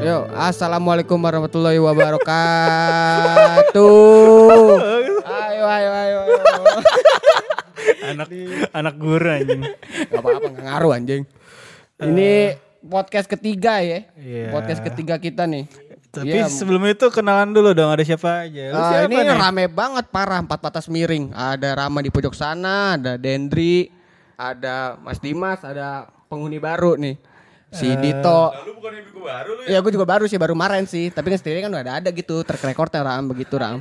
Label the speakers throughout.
Speaker 1: Yuk, assalamualaikum warahmatullahi wabarakatuh. Ayo, ayo, ayo. ayo.
Speaker 2: anak anak guru anjing.
Speaker 1: Gak apa-apa, gak ngaruh anjing. Ini podcast ketiga ya.
Speaker 2: Iya.
Speaker 1: Podcast ketiga kita nih.
Speaker 2: Tapi
Speaker 1: Iya.
Speaker 2: sebelum itu kenalan dulu dong ada siapa aja. Lu siapa
Speaker 1: ini
Speaker 2: nih?
Speaker 1: rame banget parah empat batas miring. Ada Rama di pojok sana, ada Dendri, ada Mas Dimas, ada penghuni baru nih. Si
Speaker 2: Eh.
Speaker 1: Dito.
Speaker 3: Lu bukan ibu baru lu
Speaker 1: Ya gue juga baru sih baru kemarin sih, tapi kan sendiri kan udah ada, ada gitu track recordnya Ram begitu Ram.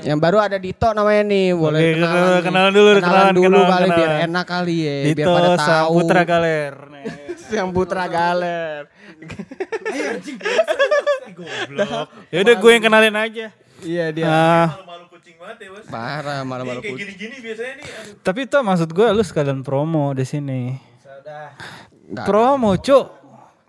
Speaker 1: Yang baru ada Dito namanya nih, boleh
Speaker 2: Oke, kenalan- kenalan dulu, kenalan,
Speaker 1: dulu
Speaker 2: kenalan,
Speaker 1: kali biar
Speaker 2: kenalan.
Speaker 1: enak kali ya, biar
Speaker 2: Dito
Speaker 1: pada
Speaker 2: sang
Speaker 1: tahu.
Speaker 2: putra galer. Nih.
Speaker 1: Yang putra galer.
Speaker 2: Ya udah gue yang kenalin aja.
Speaker 1: Iya dia.
Speaker 2: Ah,
Speaker 3: malu-malu kucing banget ya bos
Speaker 1: Parah malam-malam
Speaker 3: kayak gini-gini biasanya nih aduh.
Speaker 2: tapi itu maksud gue lu sekalian promo di sini.
Speaker 1: Nggak,
Speaker 2: Promo, Cuk.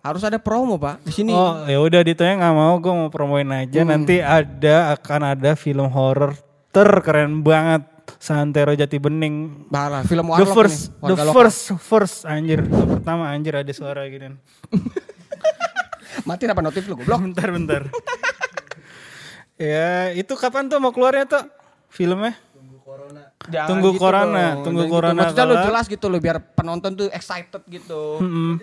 Speaker 1: harus ada promo pak di sini.
Speaker 2: Oh, ya udah Ditonya nggak mau, gue mau promoin aja. Nanti ada akan ada film horor terkeren banget. Santero Jati Bening.
Speaker 1: Parah film
Speaker 2: The first,
Speaker 1: nih,
Speaker 2: the
Speaker 1: lokal.
Speaker 2: first, first anjir. Yang pertama anjir ada suara gini.
Speaker 1: Mati apa notif lu goblok?
Speaker 2: bentar, bentar. ya, itu kapan tuh mau keluarnya tuh filmnya?
Speaker 1: Jangan
Speaker 2: Tunggu
Speaker 1: gitu
Speaker 2: corona,
Speaker 1: dong,
Speaker 2: tunggu
Speaker 1: jangan
Speaker 2: corona
Speaker 1: Gitu. Maksudnya lu jelas gitu lo biar penonton tuh excited gitu.
Speaker 2: Mm-mm.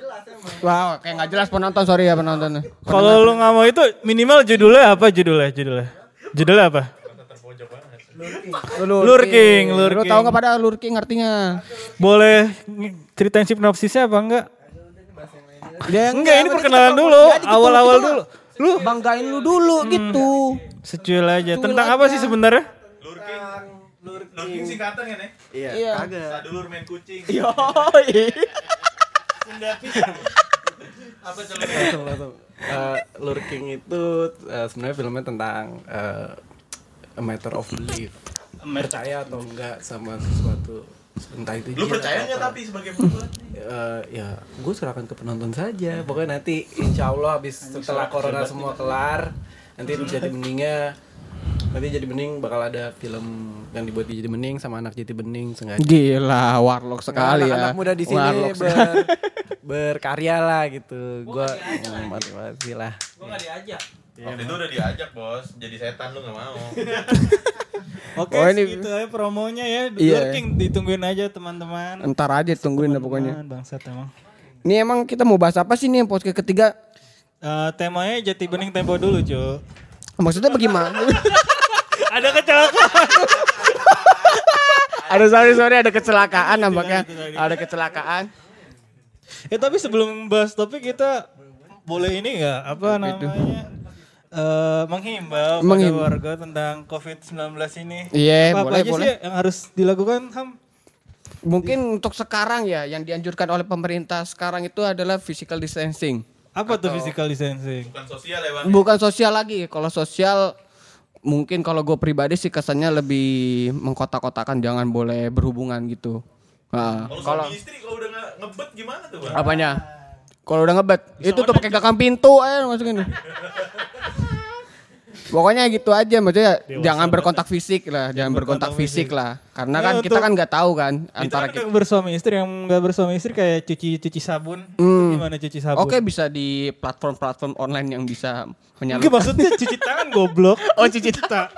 Speaker 1: Wow, kayak nggak jelas penonton sorry ya penonton.
Speaker 2: Kalau lu nggak mau itu minimal judulnya apa judulnya? Judulnya? Judulnya apa?
Speaker 1: Lu
Speaker 2: Lurking,
Speaker 1: Lu
Speaker 2: lurking.
Speaker 1: tahu nggak pada lurking artinya?
Speaker 2: Boleh ceritain sinopsisnya apa enggak?
Speaker 1: Ya,
Speaker 2: Enggak, ini perkenalan
Speaker 1: kita
Speaker 2: dulu,
Speaker 1: gitu,
Speaker 2: awal-awal dulu.
Speaker 1: Lu banggain lu dulu gitu.
Speaker 2: Secuil aja. Tentang
Speaker 1: aja.
Speaker 2: apa sih sebenarnya?
Speaker 3: Lurking lurking singkatan kan ya
Speaker 1: Iya.
Speaker 3: sadulur main kucing.
Speaker 1: Yo.
Speaker 3: apa coba
Speaker 4: Eh, lurking itu eh, sebenarnya filmnya tentang eh, a matter of belief. Percaya atau enggak? sama sesuatu. Entah itu
Speaker 3: lu percaya nggak tapi sebagai pembuat
Speaker 4: Eh, ya gue serahkan ke penonton saja. Pokoknya nanti insya Allah habis setelah corona semua kelar nanti jadi beningnya nanti jadi bening bakal ada film yang dibuat di jadi bening sama anak jadi bening sengaja
Speaker 1: Gila, warlock sekali ya.
Speaker 4: anak-anak muda di sini
Speaker 1: Warlock
Speaker 4: ber, berkarya lah gitu gue motivasi lah
Speaker 3: waktu itu udah diajak bos jadi setan lu nggak mau
Speaker 2: Oke,
Speaker 1: Oh, ini-
Speaker 2: segitu aja promonya ya.
Speaker 1: Iya.
Speaker 2: Lurking ditungguin aja teman-teman.
Speaker 1: Ntar aja tungguin dah pokoknya.
Speaker 2: Teman, Bangsat emang.
Speaker 1: Ini emang kita mau bahas apa sih nih yang podcast ketiga?
Speaker 2: Eh, temanya Jati Bening Tempo dulu, Cuk.
Speaker 1: Maksudnya bagaimana?
Speaker 2: Ada kecelakaan.
Speaker 1: ada sorry sorry ada kecelakaan nampaknya. Ada kecelakaan.
Speaker 2: ya tapi sebelum bahas topik kita boleh ini nggak apa namanya? Eh menghimbau pada
Speaker 1: Menghim-
Speaker 2: warga tentang COVID-19 ini.
Speaker 1: Iya,
Speaker 2: Apa,
Speaker 1: boleh,
Speaker 2: aja
Speaker 1: boleh.
Speaker 2: sih yang harus dilakukan, Ham?
Speaker 1: Mungkin untuk sekarang ya yang dianjurkan oleh pemerintah sekarang itu adalah physical distancing.
Speaker 2: Apa tuh physical distancing?
Speaker 3: bukan sosial ya bang
Speaker 1: Bukan sosial lagi. Kalau sosial mungkin kalau gue pribadi sih kesannya lebih mengkotak-kotakan jangan boleh berhubungan gitu. Nah,
Speaker 3: kalau suami istri kalau udah ngebet gimana tuh bang
Speaker 1: apanya? Kalau udah ngebet, itu tuh pakai gagang pintu ayo masukin. Pokoknya gitu aja maksudnya jangan berkontak fisik lah, jangan berkontak fisik lah. Karena
Speaker 2: Ya,
Speaker 1: kan kita
Speaker 2: untuk-
Speaker 1: kan nggak tahu kan
Speaker 2: Itu
Speaker 1: antara
Speaker 2: kan
Speaker 1: kita.
Speaker 2: yang bersuami istri yang nggak bersuami istri kayak cuci cuci sabun. Itu gimana cuci sabun?
Speaker 1: Oke bisa di platform-platform online yang bisa
Speaker 2: Enggak
Speaker 1: menyalurkan.
Speaker 2: maksudnya cuci tangan goblok.
Speaker 1: Oh cuci tangan.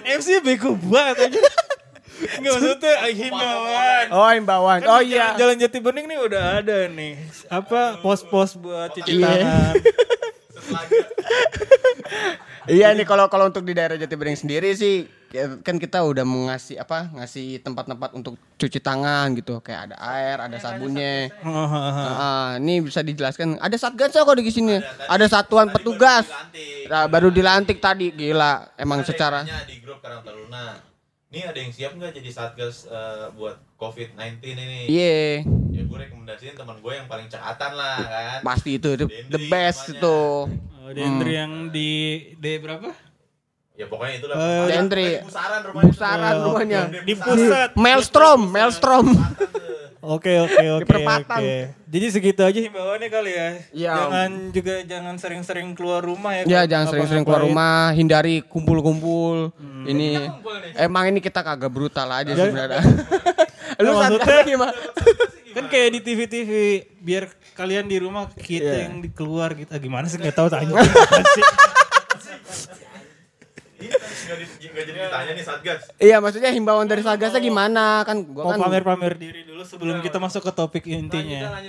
Speaker 2: MC bego banget aja. Enggak maksudnya himbauan.
Speaker 1: Oh imbauan.
Speaker 2: Kan
Speaker 1: Oh iya.
Speaker 2: Jalan Jati Bening nih udah ada nih. Apa pos-pos buat cuci
Speaker 1: Iya.
Speaker 2: tangan.
Speaker 1: Iya nih kalau kalau untuk di daerah Jatibening sendiri sih ya, kan kita udah mengasih apa ngasih tempat-tempat untuk cuci tangan gitu kayak ada air, ada sabunnya. Ah, ini bisa dijelaskan. Ada satgas kok di sini. Ada satuan petugas. Nah, baru dilantik tadi gila emang secara
Speaker 3: Tanya di grup Karang Taruna ini ada yang siap nggak jadi satgas eh, buat COVID-19 ini
Speaker 1: Iya,
Speaker 3: ya gue rekomendasiin teman gue yang paling cekatan lah kan
Speaker 1: pasti itu the, the
Speaker 3: Dendri
Speaker 1: best
Speaker 3: namanya.
Speaker 1: itu.
Speaker 2: Oh, Dendri yang di D berapa?
Speaker 3: ya pokoknya itulah
Speaker 2: Eh,
Speaker 3: Pokoknya
Speaker 1: Dendri.
Speaker 3: busaran rumahnya
Speaker 1: Busaran
Speaker 2: Oh,
Speaker 1: rumahnya.
Speaker 2: Di pusat.
Speaker 1: Maelstrom, Maelstrom.
Speaker 2: Oke oke oke
Speaker 1: perempatan.
Speaker 2: oke. Jadi segitu aja himbauannya kali ya.
Speaker 1: Iya.
Speaker 2: Jangan juga jangan sering-sering keluar rumah ya.
Speaker 1: Ya
Speaker 2: kalau
Speaker 1: jangan sering-sering keluar rumah, hindari kumpul-kumpul. Ini emang ini kita kagak brutal aja sebenarnya. Lu
Speaker 2: Nah,
Speaker 1: sadar
Speaker 2: maksudnya-
Speaker 1: gimana?
Speaker 2: Kan kayak di TV-TV biar kalian di rumah kita yang di keluar gitu. Ah, gimana sih nggak tahu tanya.
Speaker 3: Nggak jadi ditanya nih Satgas.
Speaker 1: Iya, maksudnya himbauan dari Sagasnya gimana? Kan gua
Speaker 2: Mau
Speaker 1: kan
Speaker 2: pamer-pamer diri dulu sebelum kita masuk ke topik intinya.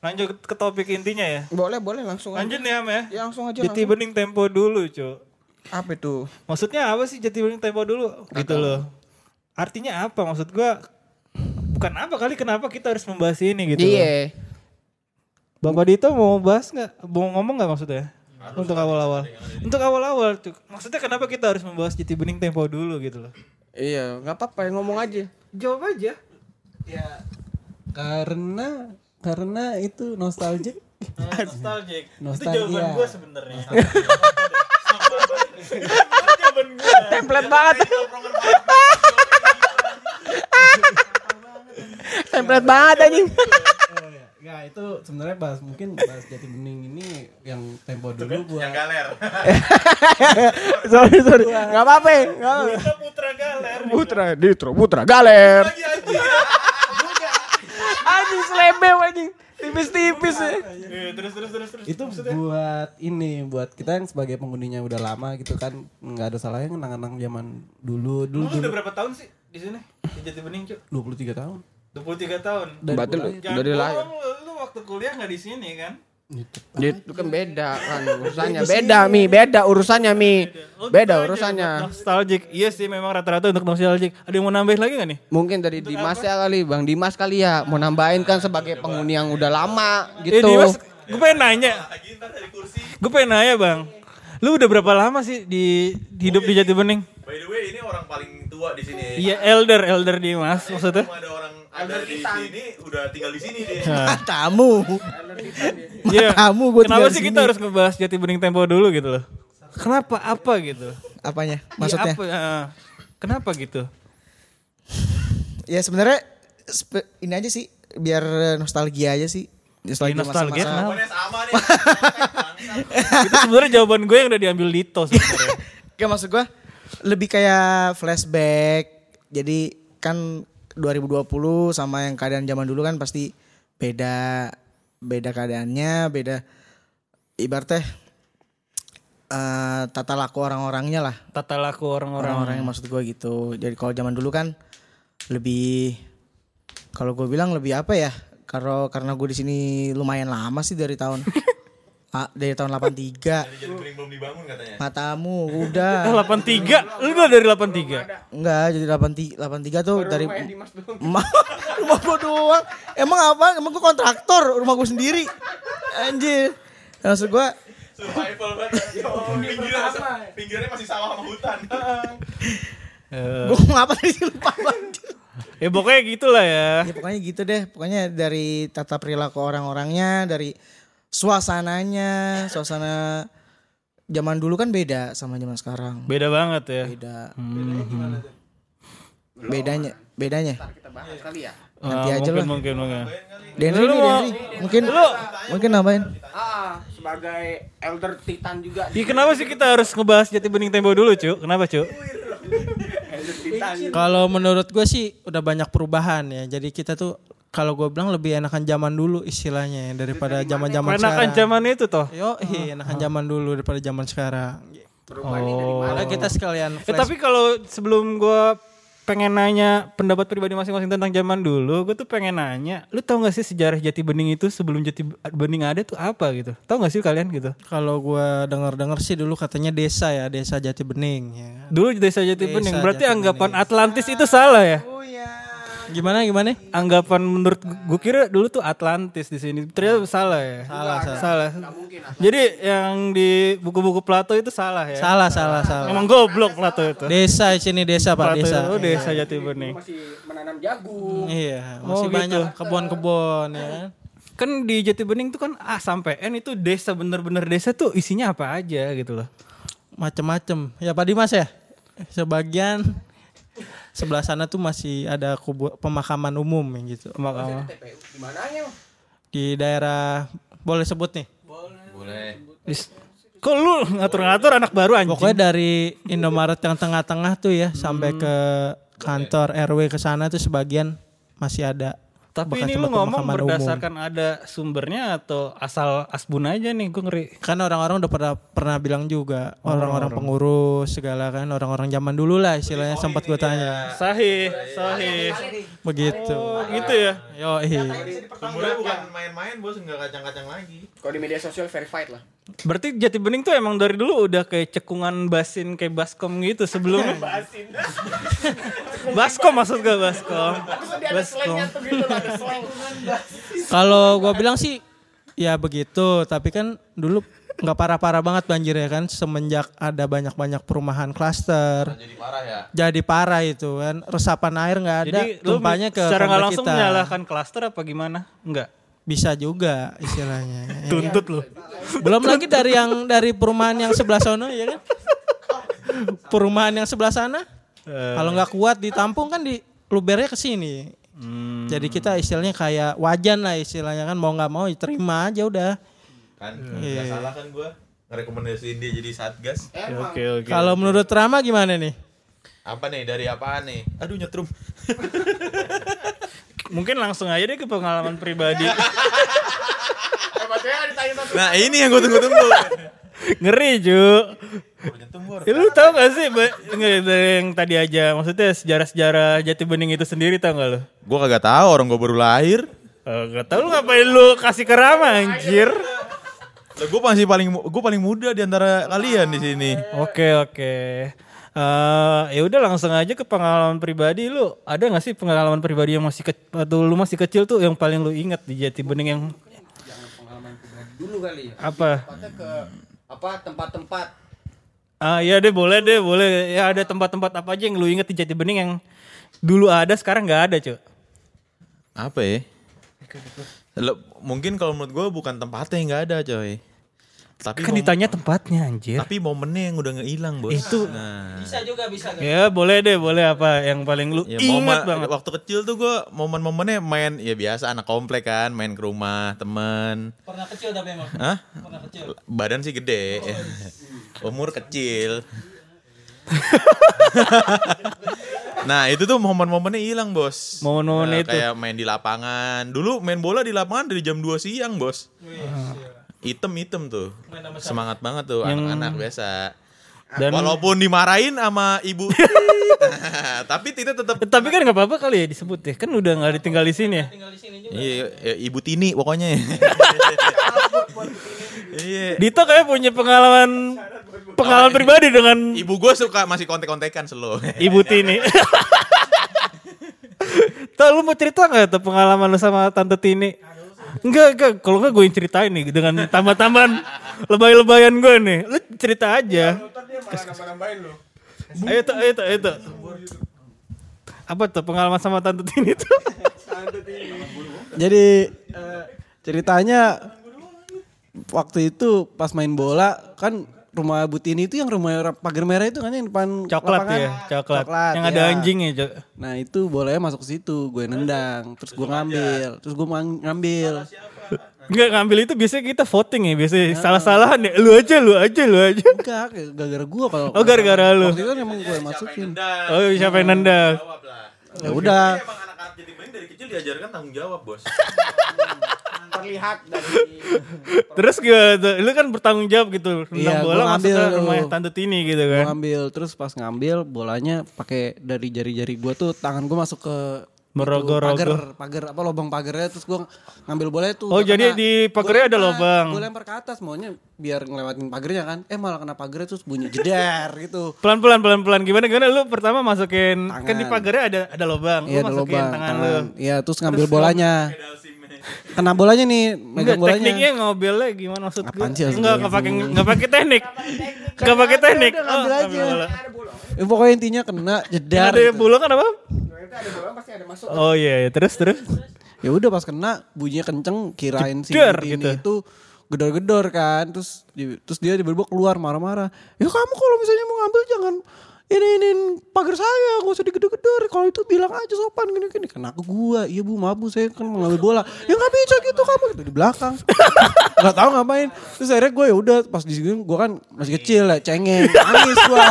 Speaker 2: Lanjut ke topik intinya ya.
Speaker 1: boleh boleh langsung aja.
Speaker 2: Lanjut nih Am ya.
Speaker 1: Ya langsung aja.
Speaker 2: Jati bening tempo dulu, Cuk.
Speaker 1: Apa itu?
Speaker 2: Maksudnya apa sih jati bening tempo dulu? Gitu loh. Artinya apa? Maksud gua bukan apa kali kenapa kita harus membahas ini gitu. loh.
Speaker 1: Iya.
Speaker 2: Bapak Dito mau bahas nggak? Mau ngomong nggak maksudnya? Untuk awal-awal. Untuk awal-awal, Cuk. Maksudnya kenapa kita harus membahas jati bening tempo dulu gitu loh?
Speaker 1: Iya, nggak apa-apa, yang ngomong aja.
Speaker 2: Jawab aja.
Speaker 4: Ya karena karena itu nostalgic.
Speaker 2: Nostalgic. Itu
Speaker 4: Nostalgia.
Speaker 2: jawaban gue sebenarnya.
Speaker 1: Template banget. Template banget anjing.
Speaker 4: Ya itu sebenarnya bahas mungkin bahas jati bening ini yang tempo dulu buat
Speaker 3: Yang galer.
Speaker 1: sorry, sorry. Nggak apa-apa. ya.
Speaker 2: Kita putra galer.
Speaker 1: Putra, Ditro, Putra, Galer.
Speaker 3: Lagi anjing.
Speaker 1: Anjing selebel anjing. Tipis-tipis ya.
Speaker 2: Eh, terus terus terus terus.
Speaker 4: itu buat ini buat kita yang sebagai penghuninya udah lama gitu kan nggak ada salahnya ngenang-ngenang zaman dulu dulu
Speaker 2: Lu udah berapa tahun sih di sini? Di Jati Bening, Cuk?
Speaker 4: 23 tahun
Speaker 2: 23 tahun.
Speaker 1: Berarti lu
Speaker 2: Jangan
Speaker 1: dari lahir.
Speaker 2: lu, lu waktu kuliah nggak di sini kan?
Speaker 1: Itu kan beda kan urusannya. Beda Mi, beda urusannya Mi. Beda urusannya.
Speaker 2: Nostalgic. Iya sih memang rata-rata untuk nostalgic. Ada yang mau nambahin lagi gak nih?
Speaker 1: Mungkin dari Dimas ya kali, Bang Dimas kali ya mau nambahin kan sebagai penghuni yang udah lama
Speaker 2: Eh
Speaker 1: gitu.
Speaker 2: Dimas, gue pengen nanya.
Speaker 3: Kursi.
Speaker 2: Gue pengen nanya bang. Lu udah berapa lama sih di di hidup di Jati Bening?
Speaker 3: By the way, ini orang paling tua di sini.
Speaker 2: Iya elder, elder Dimas maksudnya.
Speaker 3: Ada orang ada di sini udah tinggal di sini dia.
Speaker 2: Nah,
Speaker 5: tamu
Speaker 2: Iya.
Speaker 5: tamu gue
Speaker 2: Kenapa sih kita harus ngebahas Jati Bening Tempo dulu gitu loh? Kenapa? Apa gitu?
Speaker 5: apanya
Speaker 2: Iya,
Speaker 5: maksudnya
Speaker 2: apa? Ah, kenapa gitu?
Speaker 5: ya sebenarnya ini aja sih biar nostalgia aja sih nostalgia,
Speaker 2: nostalgia,
Speaker 5: masa-masa-
Speaker 2: kenapa?
Speaker 3: Pokoknya sama nih.
Speaker 2: Itu sebenarnya jawaban gue yang udah diambil Dito sebenarnya.
Speaker 5: Kayak maksud gue lebih kayak flashback. Jadi kan 2020 sama yang keadaan zaman dulu kan pasti beda beda keadaannya, beda ibaratnya eh, tata laku orang-orangnya lah.
Speaker 2: Tata laku orang-orang.
Speaker 5: Orang-orang yang maksud gue gitu. Jadi kalau zaman dulu kan lebih kalau gue bilang lebih apa ya? Kalau karena gue di sini lumayan lama sih dari tahun Ah, dari tahun 83.
Speaker 3: Jadi piring belum dibangun katanya.
Speaker 5: Matamu udah
Speaker 2: 83? Lu udah dari 83?
Speaker 5: Enggak, jadi 83 83 tuh dari rumah rumah gua doang. Emang apa? Emang gua kontraktor rumah gua sendiri. Anjir. Maksud gua
Speaker 3: Survival banget. Pinggirnya, pinggirnya masih sawah sama hutan.
Speaker 2: Eh,
Speaker 5: gua mau ngapa tadi lupa banget.
Speaker 2: ya pokoknya gitulah ya.
Speaker 5: Ya pokoknya gitu deh. Pokoknya dari tata perilaku orang-orangnya, dari suasananya, suasana zaman dulu kan beda sama zaman sekarang.
Speaker 2: Beda banget ya.
Speaker 5: Beda. Bedanya, bedanya.
Speaker 2: Ah,
Speaker 5: aja
Speaker 2: mungkin,
Speaker 5: lah.
Speaker 2: mungkin, mungkin.
Speaker 5: Denri nih, Denri. Mungkin mungkin nambahin.
Speaker 1: Ah, sebagai elder titan juga.
Speaker 2: Ya, kenapa sih kita harus ngebahas Jati Bening Tempo dulu, Cuk? Kenapa, Cuk?
Speaker 6: Kalau menurut gue sih udah banyak perubahan ya. Jadi kita tuh kalau gue bilang lebih enakan zaman dulu istilahnya ya, daripada zaman-zaman
Speaker 2: Enakan
Speaker 6: sekarang.
Speaker 2: zaman itu toh.
Speaker 6: Yo, iya, enakan zaman dulu daripada zaman sekarang.
Speaker 2: Oh.
Speaker 6: Karena kita sekalian
Speaker 2: Eh, tapi kalau sebelum gua pengen nanya pendapat pribadi masing-masing tentang zaman dulu, gue tuh pengen nanya, lu tau gak sih sejarah Jati Bening itu sebelum Jati Bening ada tuh apa gitu? Tahu gak sih kalian gitu?
Speaker 6: kalau gue dengar-dengar sih dulu katanya desa ya, desa Jati Bening ya.
Speaker 2: Dulu desa Jati
Speaker 6: Desa
Speaker 2: Bening, berarti
Speaker 6: Jati
Speaker 2: anggapan Atlantis itu salah ya?
Speaker 6: Gimana gimana?
Speaker 2: Anggapan menurut gue kira dulu tuh Atlantis di sini, ternyata salah ya?
Speaker 6: Salah,
Speaker 2: Salah. Jadi yang di buku-buku Plato itu salah ya?
Speaker 6: Salah, salah, salah.
Speaker 2: Emang goblok Plato itu.
Speaker 6: Desa sini desa Pak,
Speaker 2: Plato
Speaker 6: desa.
Speaker 2: itu desa Jati Bening.
Speaker 1: Masih menanam jagung.
Speaker 6: Iya,
Speaker 2: Oh,
Speaker 6: masih
Speaker 2: gitu.
Speaker 6: banyak kebun-kebun ya. kan.
Speaker 2: kan di Jati Bening tuh kan A sampai N itu desa bener-bener desa tuh isinya apa aja gitu loh.
Speaker 6: Macem-macem. Ya Pak Dimas ya? Sebagian sebelah sana tuh masih ada kubu, pemakaman umum yang gitu.
Speaker 2: Makanya
Speaker 1: Di mananya?
Speaker 6: Di daerah boleh sebut nih.
Speaker 3: Boleh.
Speaker 2: Is- Kok lu ngatur-ngatur anak baru anjing?
Speaker 6: Pokoknya dari Indomaret yang tengah-tengah tuh ya sampai ke kantor RW ke sana tuh sebagian masih ada.
Speaker 2: Tapi
Speaker 6: bekas
Speaker 2: ini lu ngomong
Speaker 6: pemakaman umum.
Speaker 2: berdasarkan ada sumbernya atau asal asbun aja nih gue ngeri.
Speaker 6: Kan orang-orang udah pernah pernah bilang juga orang-orang pengurus segala kan orang-orang zaman dulu lah istilahnya sempat gue tanya
Speaker 2: Sahih, sahih.
Speaker 6: begitu.
Speaker 2: Oh, gitu ya.
Speaker 6: Yo
Speaker 3: Sumbernya bukan main-main bos, nggak kacang-kacang lagi.
Speaker 1: Kalau di media sosial verified lah.
Speaker 2: Berarti Jati Bening tuh emang dari dulu udah kayak cekungan basin kayak baskom gitu sebelumnya. baskom maksud gue baskom. Baskom.
Speaker 6: Kalau gue bilang sih ya begitu, tapi kan dulu nggak parah-parah banget banjir ya kan semenjak ada banyak-banyak perumahan klaster.
Speaker 3: Jadi parah ya.
Speaker 6: Jadi parah itu kan resapan air nggak ada,
Speaker 2: Jadi lu
Speaker 6: tumpahnya ke
Speaker 2: secara nggak langsung
Speaker 6: kita.
Speaker 2: menyalahkan klaster apa gimana? Enggak.
Speaker 6: Bisa juga istilahnya.
Speaker 2: Tuntut lu.
Speaker 6: Belum lagi dari yang dari perumahan yang sebelah sana ya kan. Perumahan yang sebelah sana. Kalau nggak kuat ditampung kan di lubernya ke sini.
Speaker 2: Hmm.
Speaker 6: Jadi kita istilahnya kayak wajan lah istilahnya kan mau nggak mau ya terima aja udah.
Speaker 3: Kan,
Speaker 6: Iya.
Speaker 3: nggak salah kan gua ngerekomendasiin dia jadi satgas.
Speaker 2: Oke oke.
Speaker 6: Kalau menurut Rama gimana nih?
Speaker 3: Apa nih dari apaan nih? Aduh nyetrum.
Speaker 2: Mungkin langsung aja deh ke pengalaman pribadi.
Speaker 3: Nah ini yang gua tunggu-tunggu.
Speaker 2: Ngeri
Speaker 3: gua.
Speaker 2: Ya, lu tau gak sih yang tadi aja maksudnya sejarah-sejarah Jati Bening itu sendiri tau gak lu?
Speaker 3: Gua kagak tahu orang gua baru lahir.
Speaker 2: Oh, gak tau lu ngapain lu kasih ke Rama anjir.
Speaker 3: Lah gua masih paling gua paling muda di antara kalian di sini.
Speaker 2: Oke oke. Eh ya udah langsung aja ke pengalaman pribadi lu. Ada gak sih pengalaman pribadi yang masih kecil atau lu masih kecil tuh yang paling lu ingat di Jati Bening yang
Speaker 1: Dulu kali ya.
Speaker 2: apa?
Speaker 1: Ke apa tempat-tempat
Speaker 2: Ah iya deh boleh deh boleh. Ya ada tempat-tempat apa aja yang lu inget di Jati Bening yang dulu ada sekarang nggak ada cuy.
Speaker 3: Apa ya? Lah, mungkin kalau menurut gua bukan tempatnya yang nggak ada coy. Tapi
Speaker 2: Kan
Speaker 3: mom-
Speaker 2: ditanya tempatnya anjir.
Speaker 3: tapi momennya yang udah ngilang bos.
Speaker 2: Itu-
Speaker 3: Nah,
Speaker 6: juga bisa.
Speaker 2: Ya boleh deh boleh apa yang paling lu
Speaker 3: ya
Speaker 2: ingat
Speaker 3: momen
Speaker 2: banget.
Speaker 3: waktu kecil tuh gua momen-momennya main ya biasa anak komplek kan, main ke rumah temen.
Speaker 6: Pernah kecil tapi emang.
Speaker 3: Hah?
Speaker 6: Pernah kecil.
Speaker 3: Badan sih gede. Umur kecil. nah, itu tuh momen-momennya hilang, Bos.
Speaker 2: Momen-momen
Speaker 3: Nah,
Speaker 2: itu.
Speaker 3: Kayak main di lapangan. Dulu main bola di lapangan dari jam 2 siang, Bos. Item-item tuh. Semangat banget tuh anak-anak biasa.
Speaker 2: Dan-
Speaker 3: Walaupun dimarahin sama ibu. tapi tidak tetap
Speaker 2: Eh, Tapi kan nggak apa-apa kali ya disebut ya. Kan udah nggak ditinggal di sini ya.
Speaker 3: Iya, ya, ibu Tini pokoknya. Iya.
Speaker 2: Dito kayak punya pengalaman pengalaman pribadi dengan
Speaker 3: Ibu gue suka masih kontek-kontekan selo.
Speaker 2: Ibu Tini. Tuh lu mau cerita nggak tuh pengalaman lu sama Tante Tini? Enggak, enggak. Kalau enggak gue yang ceritain nih dengan tambah-tambahan lebay-lebayan gue nih. Lu cerita aja. Ayo tuh, ayo tuh, ayo tuh. Apa tuh pengalaman sama Tante Tini tuh?
Speaker 7: Jadi eh, ceritanya waktu itu pas main bola kan rumah Butini itu yang rumah pagar merah itu kan yang depan
Speaker 2: Coklat
Speaker 7: lapangan.
Speaker 2: ya, coklat. yang ada
Speaker 7: ya.
Speaker 2: anjingnya, Cok.
Speaker 7: Nah itu bolanya masuk ke situ, gue nendang, terus gue ngambil, terus gue ngambil.
Speaker 2: Enggak ngambil itu biasanya kita voting ya, biasanya salah-salahan ya. Lu aja, lu aja, lu aja.
Speaker 7: Enggak, gara-gara gue kalau.
Speaker 2: Oh, gara-gara lu.
Speaker 7: Waktu itu kan emang gue masukin.
Speaker 2: Oh, siapa yang nendang?
Speaker 7: Ya udah,
Speaker 3: Emang anak-anak jadi main dari kecil diajarkan tanggung jawab, Bos.
Speaker 1: terlihat dari
Speaker 2: Terus tuh? Lu kan bertanggung jawab gitu. Nendang
Speaker 7: Iya,
Speaker 2: bola
Speaker 7: gua
Speaker 2: masuk ke
Speaker 7: ngambil
Speaker 2: rumah
Speaker 7: lu.
Speaker 2: Tante Tini gitu kan.
Speaker 7: ngambil, terus pas ngambil bolanya pakai dari jari-jari gue tuh tangan gue masuk ke itu,
Speaker 2: Merogoh-rogoh.
Speaker 7: pagar, pagar apa lubang pagarnya terus gue ngambil bolanya tuh.
Speaker 2: Oh, jadi
Speaker 7: kena.
Speaker 2: di
Speaker 7: Gua
Speaker 2: pagarnya ada lubang.
Speaker 7: Gue lempar ke atas maunya biar ngelewatin pagarnya kan. Eh malah kena pagarnya terus bunyi jeder gitu.
Speaker 2: Pelan-pelan pelan-pelan gimana gimana lu pertama masukin kan di
Speaker 7: Tangan.
Speaker 2: pagarnya ada ada lubang.
Speaker 7: Iya
Speaker 2: lu
Speaker 7: ada
Speaker 2: masukin
Speaker 7: lubang.
Speaker 2: tangan, lu.
Speaker 7: tangan. Iya terus ngambil bolanya. Kena bolanya nih, megang bolanya.
Speaker 2: tekniknya ngobilnya gimana maksud gue?
Speaker 7: Sih,
Speaker 2: Enggak, enggak pakai enggak pakai teknik. Enggak pakai teknik.
Speaker 7: udah, ngambil
Speaker 2: Oh,
Speaker 7: aja.
Speaker 2: bola.
Speaker 7: Ya, pokoknya intinya kena jedar.
Speaker 2: ada
Speaker 7: gitu.
Speaker 2: bulungan apa?
Speaker 1: ada bola pasti ada masuk
Speaker 2: Oh iya, iya. terus terus.
Speaker 7: Ya udah pas kena bunyinya kenceng kirain si
Speaker 2: Jedar
Speaker 7: Butini
Speaker 2: gitu.
Speaker 7: itu gedor-gedor kan terus di- terus dia tiba-tiba keluar marah-marah. Ya kamu kalau misalnya mau ngambil jangan ini ini pagar saya gak usah digedor-gedor. Kalau itu bilang aja sopan gini gini kena ke gua. Iya bu maaf bu saya kan mau ngambil bola. Ya nggak bisa gitu kamu. Gitu di belakang. Nggak tahu ngapain. Terus akhirnya gue ya udah pas di sini gue kan masih kecil ya cengeng. Nangis gua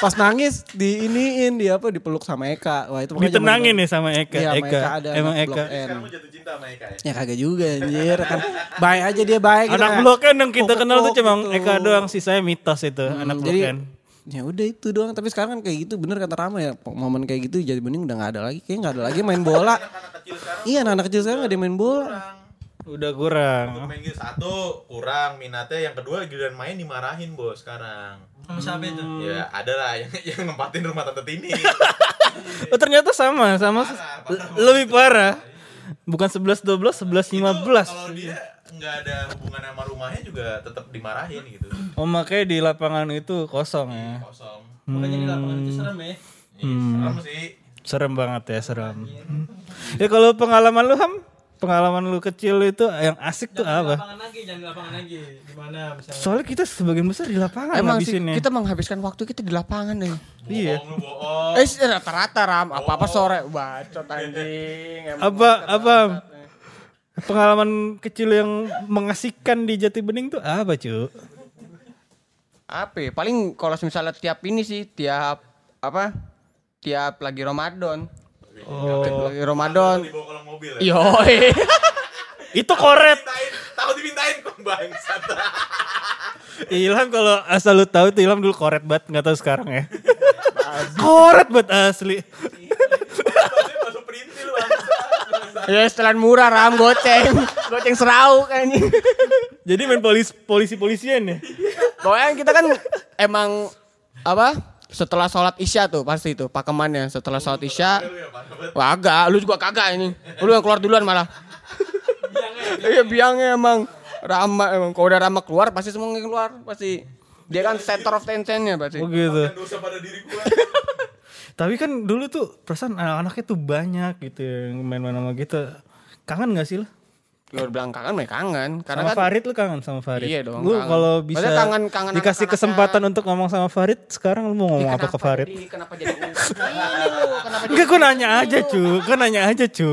Speaker 4: pas nangis di iniin di apa dipeluk sama Eka. Wah itu pokoknya
Speaker 2: Ditenangin nih sama Eka.
Speaker 4: Iya, sama
Speaker 2: Eka.
Speaker 4: Eka ada
Speaker 2: Emang
Speaker 4: anak
Speaker 2: Eka.
Speaker 4: Blok N.
Speaker 3: Kamu jatuh cinta sama Eka ya?
Speaker 4: Ya kagak juga anjir kan. Baik aja dia baik gitu
Speaker 2: Anak
Speaker 4: kayak-
Speaker 2: blok N yang kita kenal tuh cuma
Speaker 4: gitu.
Speaker 2: Eka doang, sisanya mitos itu. anak blok
Speaker 4: Jadi
Speaker 2: N.
Speaker 4: ya udah itu doang tapi sekarang kan kayak gitu bener kata Rama ya momen kayak gitu jadi bening udah nggak ada lagi kayak nggak ada lagi main bola iya anak-anak kecil sekarang nggak ada main bola
Speaker 2: Udah kurang.
Speaker 3: Main gitu satu kurang minatnya, yang kedua giliran main dimarahin bos sekarang.
Speaker 6: Sama siapa itu?
Speaker 3: Ya ada lah yang yang nempatin rumah tante Tini.
Speaker 2: Oh ternyata sama, sama lebih parah. Bukan 11 12, 11 15.
Speaker 3: Kalau dia nggak ada hubungan sama rumahnya juga tetap dimarahin gitu.
Speaker 2: Oh makanya di lapangan itu kosong ya.
Speaker 3: Kosong.
Speaker 6: Makanya di lapangan itu serem ya.
Speaker 3: Ih, serem sih.
Speaker 2: Serem banget ya, serem. Ya kalau pengalaman lu Ham, pengalaman lu kecil itu yang asik tuh
Speaker 6: Di
Speaker 2: apa?
Speaker 6: lapangan lagi, jangan di lapangan lagi. Di mana misalnya?
Speaker 2: Soalnya kita sebagian besar di lapangan
Speaker 1: Emang sih kita menghabiskan waktu kita di lapangan deh.
Speaker 2: Iya.
Speaker 3: Bohong lu bohong.
Speaker 1: Eh rata-rata ram apa-apa sore bacot anjing.
Speaker 2: Apa apa pengalaman kecil yang mengasihkan di Jati Bening tuh apa, cu?
Speaker 1: apa ya? Paling kalau misalnya tiap ini sih, tiap apa? Tiap lagi Ramadan.
Speaker 2: Oh,
Speaker 1: Ramadan.
Speaker 3: Dibawa kolong mobil ya.
Speaker 1: Yoi.
Speaker 2: itu koret.
Speaker 3: Dimintain, tahu dimintain kok bangsat.
Speaker 2: Ilham kalau asal lu tahu tuh Ilham dulu koret banget, nggak tahu sekarang ya. koret banget asli.
Speaker 1: Ya setelan murah ram goceng. Goceng serau kayaknya.
Speaker 2: Jadi main polis polisi polisian ya.
Speaker 1: Pokoknya kita kan emang apa? Setelah sholat isya tuh pasti itu pakemannya setelah sholat isya. Wah agak, lu juga kagak ini. Lu yang keluar duluan malah. Iya biangnya emang Rama emang kalau udah Rama keluar pasti semua yang keluar pasti. Dia kan center of attention-nya pasti.
Speaker 2: Oh gitu.
Speaker 3: Dosa pada diri gua.
Speaker 2: Tapi kan dulu tuh perasaan anak-anaknya tuh banyak gitu yang main-main sama kita. Kangen gak sih lu?
Speaker 1: Lu bilang kangen, mereka kangen. Karena
Speaker 2: Sama
Speaker 1: kan
Speaker 2: Farid lu kangen sama Farid?
Speaker 1: Iya dong,
Speaker 2: Lu kalau bisa
Speaker 1: Maksudnya kangen- kangen
Speaker 2: dikasih kesempatan untuk ngomong sama Farid, sekarang lu mau ngomong apa ke Farid?
Speaker 1: Jadi, kenapa jadi
Speaker 2: Enggak, gue nanya aja cu, gue nanya aja cu.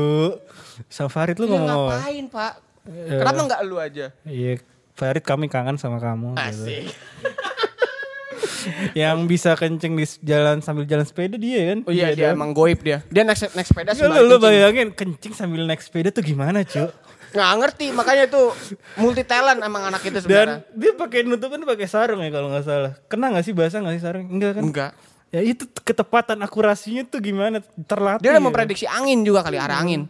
Speaker 2: Sama Farid lu ngomong apa?
Speaker 1: ngapain pak? Kenapa nggak lu aja?
Speaker 2: Iya, Farid kami kangen sama kamu. gitu.
Speaker 1: Asik.
Speaker 2: Yang bisa kenceng di jalan sambil jalan sepeda dia kan?
Speaker 1: Oh iya dia emang goib dia. Dia naik naik sepeda
Speaker 2: Enggak,
Speaker 1: sambil
Speaker 2: lu, lu bayangin kencing sambil naik sepeda tuh gimana cu?
Speaker 1: Nggak ngerti makanya tuh multi talent emang anak itu sebenarnya.
Speaker 2: Dan dia pakai nutupan pakai sarung ya kalau nggak salah. Kena nggak sih bahasa nggak sih sarung? Enggak kan?
Speaker 1: Enggak.
Speaker 2: Ya itu ketepatan akurasinya tuh gimana terlatih.
Speaker 1: Dia udah
Speaker 2: ya.
Speaker 1: memprediksi angin juga kali arah angin.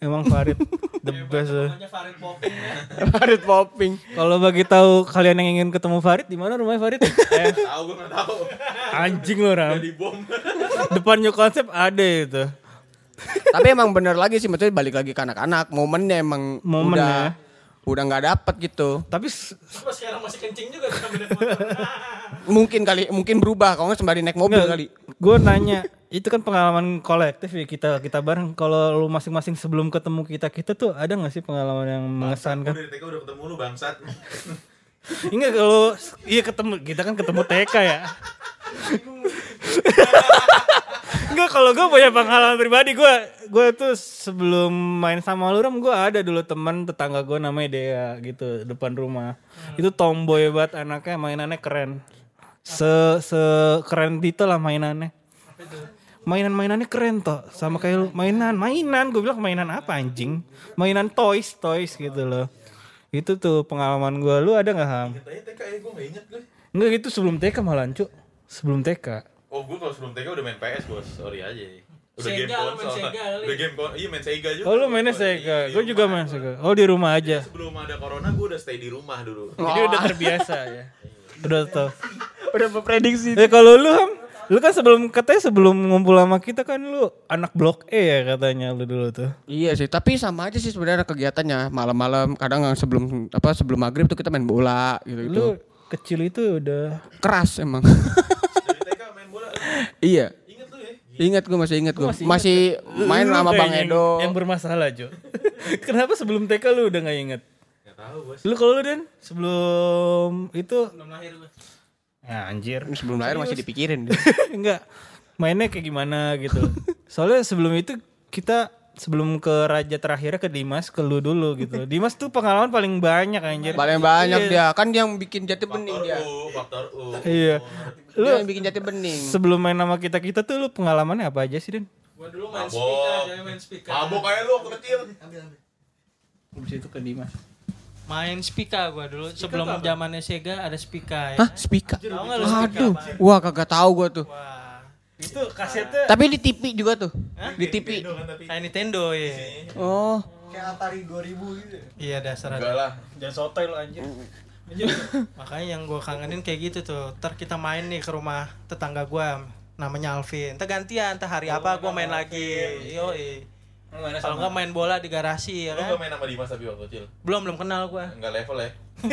Speaker 2: Emang Farid the best.
Speaker 6: Farid Popping ya.
Speaker 1: Farid popping.
Speaker 2: Kalau bagi tahu kalian yang ingin ketemu Farid di mana rumahnya Farid? eh,
Speaker 3: Tahu gua enggak tahu.
Speaker 2: anjing lo Ram.
Speaker 3: Di bom.
Speaker 2: Depan new konsep ada itu.
Speaker 1: Tapi emang bener lagi sih maksudnya balik lagi ke anak-anak. Momennya emang
Speaker 2: Momen
Speaker 1: udah
Speaker 2: ya.
Speaker 1: udah nggak dapet gitu.
Speaker 2: Tapi
Speaker 6: sekarang masih kencing juga sambil naik motor.
Speaker 1: Mungkin kali mungkin berubah kalau nggak sembari naik mobil kali.
Speaker 2: gue nanya itu kan pengalaman kolektif ya kita kita bareng. Kalau lu masing-masing sebelum ketemu kita kita tuh ada nggak sih pengalaman yang mengesankan?
Speaker 3: dari TK udah ketemu lu bangsat.
Speaker 2: Enggak kalau iya ketemu kita kan ketemu TK ya. Enggak kalau gue punya pengalaman pribadi gue gue tuh sebelum main sama lu Ram gue ada dulu teman tetangga gue namanya Dea gitu depan rumah. Itu tomboy banget anaknya mainannya keren. Se se keren itu lah mainannya. Mainan-mainannya keren toh sama kayak lu mainan mainan gue bilang mainan apa anjing mainan toys toys gitu loh itu tuh pengalaman gue lu ada nggak ham
Speaker 3: ya enggak.
Speaker 2: Enggak gitu sebelum TK malah cu Sebelum TK
Speaker 3: Oh, gua kalau sebelum TK udah main PS, Bos. Sorry aja. Udah
Speaker 6: Sega,
Speaker 3: game konsol.
Speaker 6: Sega.
Speaker 3: Udah game konsol. Iya, main Sega juga.
Speaker 2: Oh lu mainnya
Speaker 3: Iya,
Speaker 2: Sega Gue juga main Sega Oh di rumah aja
Speaker 3: Sebelum ada corona gua udah stay di rumah dulu.
Speaker 2: Jadi udah terbiasa ya Udah tau
Speaker 1: Udah memprediksi.
Speaker 2: Eh kalau lu ham Lu kan sebelum katanya sebelum ngumpul sama kita kan lu anak blok E ya katanya lu dulu tuh
Speaker 1: Iya sih, tapi sama aja sih sebenarnya kegiatannya. Malam-malam kadang sebelum apa sebelum maghrib tuh kita main bola gitu gitu.
Speaker 2: Lu kecil itu udah
Speaker 1: Keras emang.
Speaker 3: Dari TK main bola.
Speaker 1: Iya.
Speaker 3: Ingat lu ya?
Speaker 1: Ingat gue masih ingat gue.
Speaker 2: masih
Speaker 1: Masih, main
Speaker 2: Lu
Speaker 1: sama Bang Edo.
Speaker 2: yang, yang bermasalah Jo Kenapa sebelum TK lu udah gak inget
Speaker 3: Enggak tahu, Bos.
Speaker 2: Lu kalau lu Den sebelum itu
Speaker 6: Belum lahir gue.
Speaker 2: Ya anjir
Speaker 1: Sebelum lahir masih dipikirin.
Speaker 2: Enggak. Mainnya kayak gimana gitu. Soalnya sebelum itu kita sebelum ke raja terakhirnya ke Dimas ke lu dulu gitu. Dimas tuh pengalaman paling banyak anjir.
Speaker 1: Paling banyak dia kan yang bikin jati bening dia.
Speaker 3: U, faktor U.
Speaker 2: Iya. Lu
Speaker 1: Dia yang bikin jati bening.
Speaker 2: sebelum main nama kita kita tuh lu pengalamannya apa aja sih, Den?
Speaker 6: Gua dulu main
Speaker 3: Mabok.
Speaker 6: speaker, jadi main speaker.
Speaker 3: Mabok kayak lu waktu kecil.
Speaker 2: Habis itu ke Dimas.
Speaker 6: Main speaker gua dulu sebelum zamannya Sega ada speaker ya.
Speaker 1: Hah,
Speaker 6: lu speaker
Speaker 1: Aduh,
Speaker 6: apaan?
Speaker 1: wah kagak tahu gua tuh.
Speaker 6: Wah,
Speaker 2: Itu kasetnya
Speaker 1: Tapi di TV juga tuh. Di TV.
Speaker 6: kayak Nintendo ya.
Speaker 1: Oh,
Speaker 6: Iya dasar
Speaker 3: Enggak lah.
Speaker 2: jangan sotoy lu anjir.
Speaker 6: Makanya yang gue kangenin kayak gitu tuh. Ntar kita main nih ke rumah tetangga gue namanya Alvin. Ntar gantian, ntar hari apa gue main lagi. Yo, kalau nggak main bola di garasi ya
Speaker 3: Lu
Speaker 6: kan.
Speaker 3: gak main sama Dimas tapi waktu kecil?
Speaker 6: Belum belum kenal gue.
Speaker 3: Enggak level ya?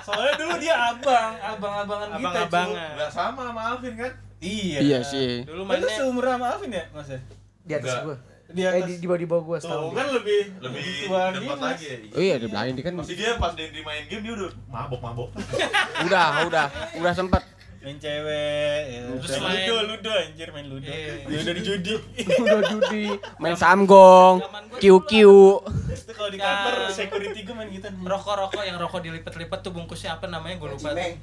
Speaker 2: Soalnya dulu dia abang, abang-abangan kita.
Speaker 6: Abang-abangan.
Speaker 3: Enggak sama sama Alvin kan?
Speaker 2: Iya.
Speaker 1: iya sih.
Speaker 6: Dulu
Speaker 2: Lu
Speaker 6: mainnya
Speaker 2: seumuran sama Alvin ya, Mas? ya?
Speaker 5: Di atas
Speaker 3: Enggak.
Speaker 5: gue.
Speaker 2: Di
Speaker 5: Eh
Speaker 2: atas.
Speaker 5: di, di bawah di bawah gue
Speaker 2: Tuh
Speaker 5: setahun.
Speaker 2: kan lebih
Speaker 3: Lebih
Speaker 2: tua
Speaker 3: dekat lagi ya?
Speaker 1: Oh iya, di belakang dia kan
Speaker 3: Pasti dia pas dia di main game dia udah mabok-mabok.
Speaker 1: udah, udah, udah sempet.
Speaker 2: Main cewek ya. terus
Speaker 6: main-
Speaker 2: ludo ludo anjir main ludo ludo dari judi
Speaker 1: Udah judi, main samgong, QQ.
Speaker 2: itu kalau di kantor security gue main gitu
Speaker 6: rokok-rokok yang rokok dilipet-lipet tuh bungkusnya apa namanya gue lupa. tuh.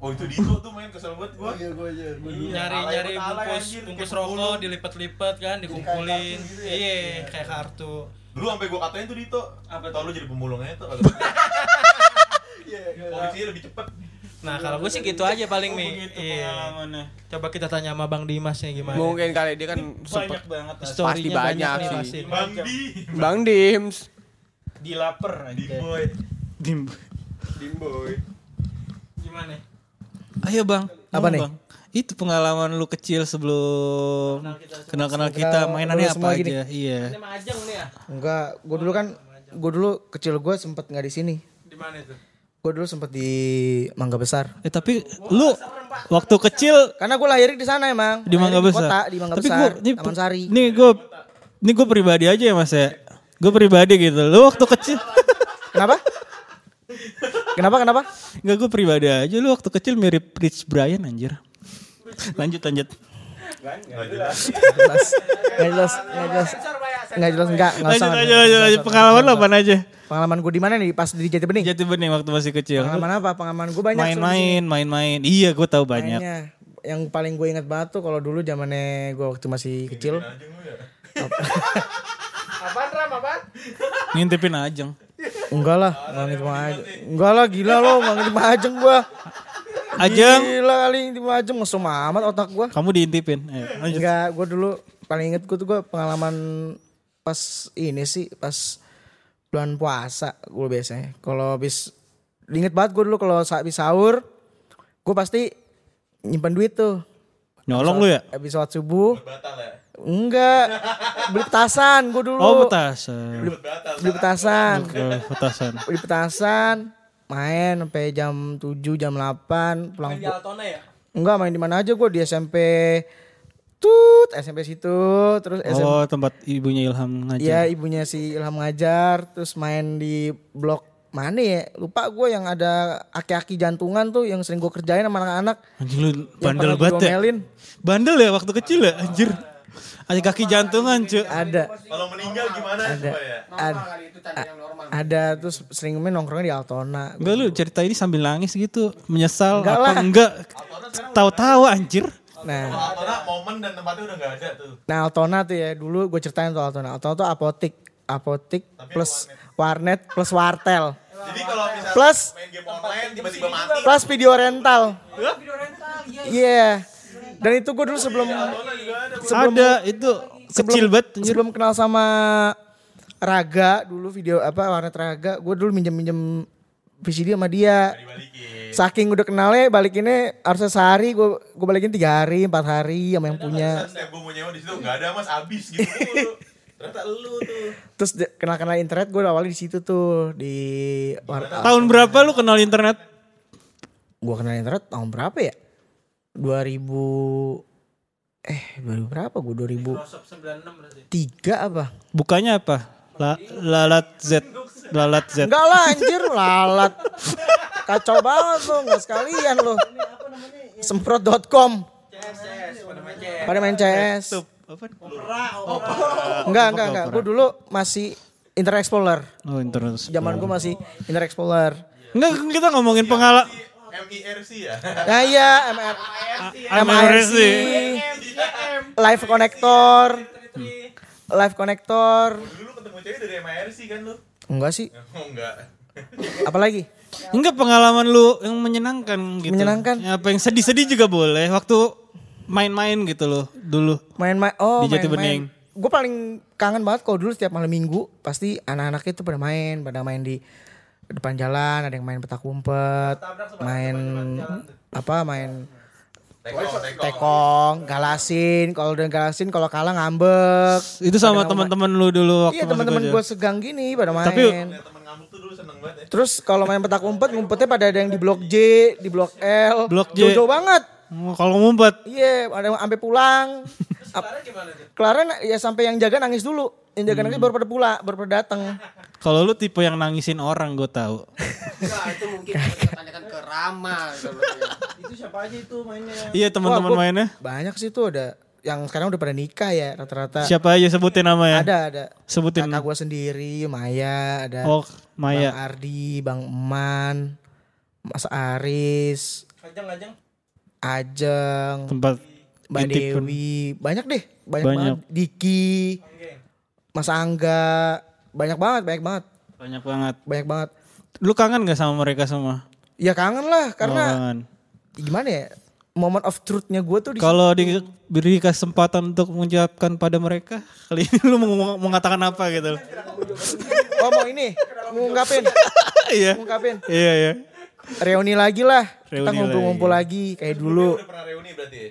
Speaker 3: Oh itu Dito tuh main kesel banget gua.
Speaker 6: Nyari-nyari bungkus bungkus rokok dilipet-lipet kan, dikumpulin. Iya, kayak kartu.
Speaker 3: Dulu sampai gua katain tuh Dito. Apa tau lu jadi pemulungnya tuh. Polisinya lebih cepet.
Speaker 6: Nah, kalau gue sih gitu aja paling nih.
Speaker 2: begitu
Speaker 6: Iya. Coba kita tanya sama Bang Dimas nya gimana.
Speaker 1: Mungkin kali dia kan
Speaker 2: banyak banget
Speaker 1: pasti banyak
Speaker 6: nih
Speaker 1: sih.
Speaker 6: pasti.
Speaker 3: Bang Di.
Speaker 1: Bang Dims.
Speaker 2: di lapar
Speaker 3: Di
Speaker 2: aja
Speaker 3: boy.
Speaker 2: dim
Speaker 3: Dimboy.
Speaker 6: Gimana?
Speaker 2: ayo bang
Speaker 5: Apa nih?
Speaker 2: Bang. itu pengalaman lu kecil sebelum kenal kenal kita mainannya apa aja
Speaker 5: gini.
Speaker 2: iya
Speaker 6: Ini mah Ajeng nih ya.
Speaker 5: Enggak, gue dulu kan gue dulu kecil gue sempet nggak di sini.
Speaker 6: Di mana itu?
Speaker 5: Gue dulu sempet di Mangga Besar.
Speaker 2: eh tapi lu waktu kecil
Speaker 5: Karena gue lahir di sana emang.
Speaker 2: di Mangga Besar.
Speaker 5: Di kota, di Mangga
Speaker 2: Tapi
Speaker 5: Besar.
Speaker 2: gua, ini,
Speaker 5: Taman Sari.
Speaker 2: Ini gue, ini gue pribadi aja ya mas ya. Gue pribadi gitu. Lu waktu kecil,
Speaker 5: Kenapa? kenapa kenapa?
Speaker 2: nggak gue pribadi aja. Lu waktu kecil mirip Rich Brian anjir. Lanjut lanjut.
Speaker 3: Enggak jelas.
Speaker 5: Jelas. Nggak jelas. Nggak jelas. Nggak jelas enggak. Nggak usah. Nggak
Speaker 2: aja,
Speaker 5: usah, nggak
Speaker 2: lanjut.
Speaker 5: usah.
Speaker 2: Pengalaman lu apa aja?
Speaker 5: Pengalaman gue di mana nih? Pas di Jati Bening.
Speaker 2: Jati bening waktu masih kecil.
Speaker 5: Pengalaman apa? Pengalaman gue banyak.
Speaker 2: Main-main, main-main. Iya, gue tahu banyak.
Speaker 5: Mainnya. Yang paling gue ingat banget tuh kalau dulu zamannya gue waktu masih kecil.
Speaker 2: Ngintipin ajeng.
Speaker 5: Enggak lah, enggak ngintip Ajeng. Enggak lah, gila lo, enggak ngintip Ajeng gua.
Speaker 2: Ajeng,
Speaker 5: Gila kali Ajeng, mesum amat otak gua.
Speaker 2: kamu diintipin. Ayo, lanjut.
Speaker 5: Enggak, gua dulu paling inget gua tuh gua pengalaman pas ini sih, pas bulan puasa gua biasanya. Kalau habis inget banget gua dulu kalau habis sahur, gua pasti nyimpan duit tuh.
Speaker 2: Nyolong lu ya?
Speaker 5: Habis sholat subuh,
Speaker 3: ya.
Speaker 5: enggak, beli petasan gua dulu.
Speaker 2: Oh, petasan.
Speaker 5: Beli, beli petasan.
Speaker 2: Oh, petasan.
Speaker 5: beli petasan main sampai jam 7 jam 8 pulang
Speaker 6: Di Altona ya?
Speaker 5: enggak main di mana aja gue di SMP tut SMP situ terus SMP
Speaker 2: Oh, tempat ibunya Ilham ngajar.
Speaker 5: ya ibunya si Ilham ngajar terus main di blok mana ya lupa gue yang ada aki-aki jantungan tuh yang sering gue kerjain sama anak-anak
Speaker 2: Anjing lu bandel banget ya. Bandel ya waktu kecil ya, anjir. Ada kaki jantungan, cuy.
Speaker 5: ada
Speaker 3: Kalau meninggal gimana
Speaker 5: ada
Speaker 3: coba ya?
Speaker 5: ada ada terus sering main nongkrongnya di Altona
Speaker 2: Enggak lu cerita ini sambil nangis gitu, menyesal
Speaker 5: Enggak
Speaker 2: apa
Speaker 5: lah.
Speaker 2: enggak? Tahu-tahu anjir.
Speaker 5: nah
Speaker 3: Altona momen dan tempatnya udah nggak ada tuh.
Speaker 5: Nah Altona tuh ya dulu gue ceritain tuh Altona. Altona tuh apotik, apotik plus warnet plus wartel
Speaker 3: Jadi kalau misalnya
Speaker 5: Plus
Speaker 3: main game online tiba-tiba mati.
Speaker 5: plus video rental. Iya. Dan itu gue dulu sebelum sebelum
Speaker 2: ada itu kecil
Speaker 5: sebelum,
Speaker 2: banget anjir.
Speaker 5: sebelum kenal sama Raga dulu video apa warnet Raga, gue dulu minjem minjem VCD sama dia. Saking udah kenalnya balikinnya harusnya sehari, gue gue balikin tiga hari, empat hari sama yang punya.
Speaker 3: Setiap gue mau nyewa di situ nggak ada mas abis gitu. Ternyata lu tuh.
Speaker 5: Terus kenal-kenal internet gue awalnya di situ tuh di.
Speaker 2: Tahun berapa lu kenal internet?
Speaker 5: Gua kenal internet tahun berapa ya? 2000 eh 2000 berapa gua 2003
Speaker 6: Microsoft 96 berarti.
Speaker 5: apa?
Speaker 2: Bukanya apa? La, lalat Z. Lalat Z.
Speaker 5: Enggak lah anjir lalat. Kacau banget lo, enggak sekalian lo. Semprot.com.
Speaker 6: Pada main CS.
Speaker 5: Enggak, enggak, enggak. Gue dulu masih Internet Explorer.
Speaker 2: Oh internet.
Speaker 5: Zaman gue masih Internet Explorer.
Speaker 2: Enggak kita ngomongin pengalaman.
Speaker 3: MIRC ya.
Speaker 5: Nah iya, MR, MIRC,
Speaker 2: sih.
Speaker 5: Live Connector, Live Connector.
Speaker 3: Dulu ketemu cewek dari MIRC kan lu?
Speaker 5: Enggak sih,
Speaker 3: Oh enggak.
Speaker 5: apalagi?
Speaker 2: Enggak pengalaman lu yang menyenangkan gitu.
Speaker 5: Menyenangkan.
Speaker 2: Ya, apa yang sedih-sedih juga boleh. Waktu main-main gitu loh dulu.
Speaker 5: Main-main, oh
Speaker 2: Di Jati
Speaker 5: main-main.
Speaker 2: Bening.
Speaker 5: Gue paling kangen banget kalau dulu setiap malam minggu pasti anak-anak itu pada main, pada main di depan jalan, ada yang main petak umpet, main apa, main
Speaker 3: Tekong,
Speaker 5: galasin, kalau udah galasin kalau kalah ngambek.
Speaker 2: Itu sama teman-teman lu dulu waktu
Speaker 5: Iya teman-teman gue segang gini pada main.
Speaker 2: Tapi-
Speaker 3: Temen ngamuk tuh dulu seneng banget ya.
Speaker 5: Terus kalau main petak umpet, ngumpetnya pada ada yang di blok J, di blok L.
Speaker 2: Blok J.
Speaker 5: Jauh-jauh banget.
Speaker 2: Kalau ngumpet.
Speaker 5: Iya, ada yang sampai pulang. Clara na- ya sampai yang jaga nangis dulu. Yang jaga nangis baru pada pulang, baru pada datang.
Speaker 2: Kalau lu tipe yang nangisin orang gue tahu.
Speaker 1: itu mungkin tanyakan ke Rama.
Speaker 7: Itu siapa aja itu mainnya?
Speaker 2: Iya teman-teman mainnya.
Speaker 5: Banyak sih tuh ada yang sekarang udah pada nikah ya rata-rata.
Speaker 2: Siapa aja sebutin namanya?
Speaker 5: Ada ada.
Speaker 2: Sebutin.
Speaker 5: Kakak gue sendiri, Maya, ada
Speaker 2: Oh
Speaker 5: Bang
Speaker 2: Maya.
Speaker 5: Ardi, Bang Eman, Mas Aris,
Speaker 6: Ajeng-ajeng.
Speaker 5: Ajeng,
Speaker 2: Tempat
Speaker 5: Mbak. Dewi, banyak deh, banyak,
Speaker 2: Banyak.
Speaker 5: banget. Diki, Mas Angga, banyak banget, banyak banget,
Speaker 2: Banyak banget.
Speaker 5: banyak banget.
Speaker 2: Lu kangen gak sama mereka semua?
Speaker 5: Ya kangen lah,
Speaker 2: Oh,
Speaker 5: karena
Speaker 2: kangen.
Speaker 5: gimana ya, moment of truth-nya gue tuh di
Speaker 2: Kalau diberi kesempatan untuk mengucapkan pada mereka, kali ini lu mau mau mengatakan apa gitu?
Speaker 5: Oh mau ini, ngungkapin,
Speaker 2: Iya.
Speaker 5: ngungkapin.
Speaker 2: Iya iya.
Speaker 5: Reuni lagi lah, kita
Speaker 2: Reuni
Speaker 5: ngumpul-ngumpul lagi kayak dulu.
Speaker 3: Udah pernah reuni berarti ya?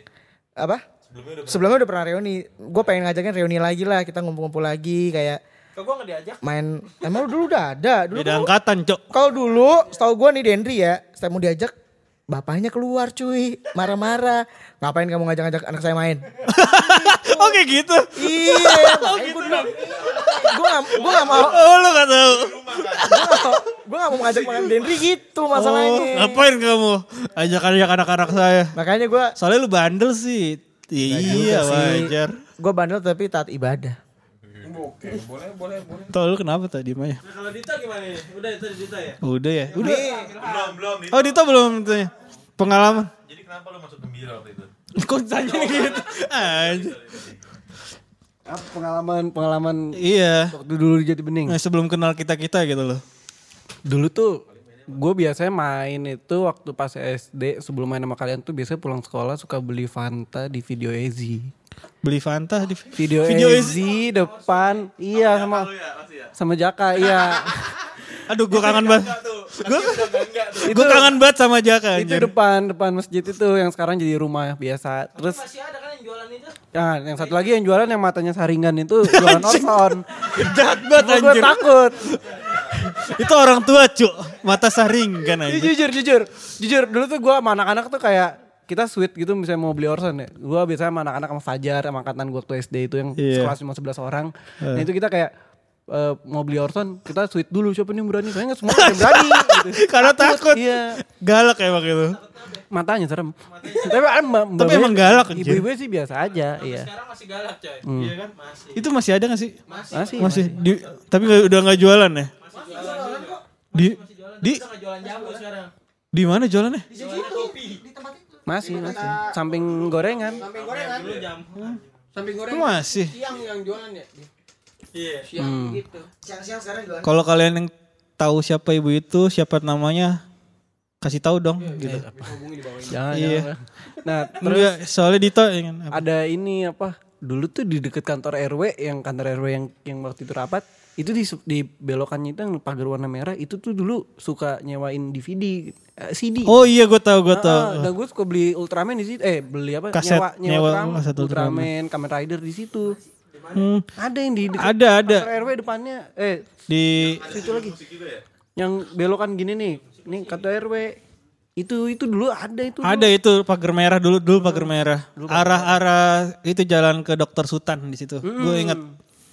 Speaker 5: Apa?
Speaker 3: Sebelumnya udah
Speaker 5: Sebelumnya udah pernah reuni. Gue pengen ngajakin reuni lagi lah, kita ngumpul-ngumpul lagi kayak
Speaker 6: Kok gua gak diajak?
Speaker 5: main. Emang lu dulu udah ada, dulu
Speaker 2: Beda angkatan, Cok.
Speaker 5: Kalau dulu, setahu gue nih Dendri ya, setiap mau diajak, bapaknya keluar cuy, marah-marah. Ngapain kamu ngajak-ngajak anak saya main?
Speaker 2: Oke gitu.
Speaker 5: iya, gue gue gak, gue gak mau,
Speaker 2: Oh, lu gak tahu.
Speaker 5: gue gak mau, gue ngajak makan Dendri gitu
Speaker 2: Oh,
Speaker 5: masalahnya.
Speaker 2: ngapain kamu ajak-ajak anak-anak saya?
Speaker 5: Makanya gue,
Speaker 2: Soalnya lu bandel sih. Iya, wajar.
Speaker 5: gue bandel tapi taat ibadah.
Speaker 2: Tau lu kenapa tadi Maya?
Speaker 6: Nah, kalau Dita gimana nih? Udah itu Dita ya?
Speaker 2: Udah ya? Udah.
Speaker 3: belum belum.
Speaker 2: Oh, Dito belum tanya. Pengalaman.
Speaker 3: Jadi kenapa lu masuk gembira waktu itu?
Speaker 2: Kok tanya gitu? Aja.
Speaker 7: Apa pengalaman pengalaman
Speaker 2: Iya.
Speaker 7: waktu dulu di Jati Bening?
Speaker 2: Nah, sebelum kenal kita-kita gitu loh.
Speaker 7: Dulu tuh gue biasanya main itu waktu pas SD sebelum main sama kalian tuh biasanya pulang sekolah suka beli Fanta di video Ezi.
Speaker 2: Beli Fanta di
Speaker 7: Video,
Speaker 2: Video
Speaker 7: Ezi depan iya sama sama Jaka iya.
Speaker 2: Aduh, gue kangen banget. Gue kangen banget sama Jaka
Speaker 7: itu
Speaker 2: anjir.
Speaker 7: depan depan masjid itu yang sekarang jadi rumah biasa. Terus
Speaker 6: Masih ada kan yang jualan itu?
Speaker 7: Nah, yang satu lagi yang jualan yang matanya saringan itu jualan Orson.
Speaker 2: Jahat banget
Speaker 7: Gue
Speaker 2: anjir.
Speaker 7: takut.
Speaker 2: Itu orang tua, Cuk. Mata saring kan
Speaker 7: Ih,
Speaker 2: anjir.
Speaker 7: jujur, jujur. Jujur, dulu tuh gue sama anak-anak tuh kayak kita sweet gitu misalnya mau beli Orson ya. Gue biasanya sama anak-anak sama Fajar, sama angkatan gue waktu SD itu yang
Speaker 2: Iya.
Speaker 7: sekelas cuma 11 orang. Nah itu kita kayak eh, mau beli Orson, kita sweet dulu siapa nih yang berani. Soalnya nggak semua yang berani. gitu.
Speaker 2: Karena takut.
Speaker 7: Iya.
Speaker 2: Galak emang itu.
Speaker 7: Matanya serem. Tapi, ah, mbak, mbak
Speaker 2: Tapi emang galak.
Speaker 7: Ibu-ibu sih biasa aja. Iya.
Speaker 6: Sekarang masih galak coy. Iya kan? Masih.
Speaker 2: Itu masih ada gak sih?
Speaker 7: Masih.
Speaker 2: Masih. Di, tapi udah gak jualan ya? Di di
Speaker 6: Kita nggak jualan jamu sekarang.
Speaker 2: di mana jualannya?
Speaker 6: Jualan kopi.
Speaker 7: Masih, masih. Samping gorengan.
Speaker 1: Samping gorengan.
Speaker 6: Dulu jamu.
Speaker 1: Samping gorengan.
Speaker 2: masih.
Speaker 1: Siang yang jualan ya.
Speaker 6: Iya.
Speaker 1: Siang gitu.
Speaker 5: Siang-siang sekarang jualan.
Speaker 2: Kalau kalian yang tahu siapa ibu itu, siapa namanya, kasih tahu dong gitu.
Speaker 7: Jangan,
Speaker 2: Iya.
Speaker 7: jangan. Nah,
Speaker 2: Terus ya, soalnya Dito ingin apa?
Speaker 7: ada ini apa dulu tuh di deket kantor RW yang kantor RW yang yang waktu itu rapat itu di di belokannya itu yang pagar warna merah itu tuh dulu suka nyewain DVD eh, CD
Speaker 2: Oh iya gue tahu gue
Speaker 7: Ah,
Speaker 2: tahu.
Speaker 7: dan gue suka beli Ultraman di situ eh beli apa?
Speaker 2: Kaset,
Speaker 7: nyewa nyewa,
Speaker 2: nyewa
Speaker 7: Ultraman,
Speaker 2: kaset Ultraman.
Speaker 7: Ultraman Kamen Rider di situ.
Speaker 2: Hmm,
Speaker 7: ada yang di deket
Speaker 2: ada ada.
Speaker 7: RW depannya. Eh
Speaker 2: di
Speaker 7: situ lagi. Yang belokan gini nih nih kantor RW itu itu dulu ada itu
Speaker 2: ada itu pagar merah dulu dulu pagar merah. Arah-arah itu jalan ke Dokter Sultan di situ. Gue ingat.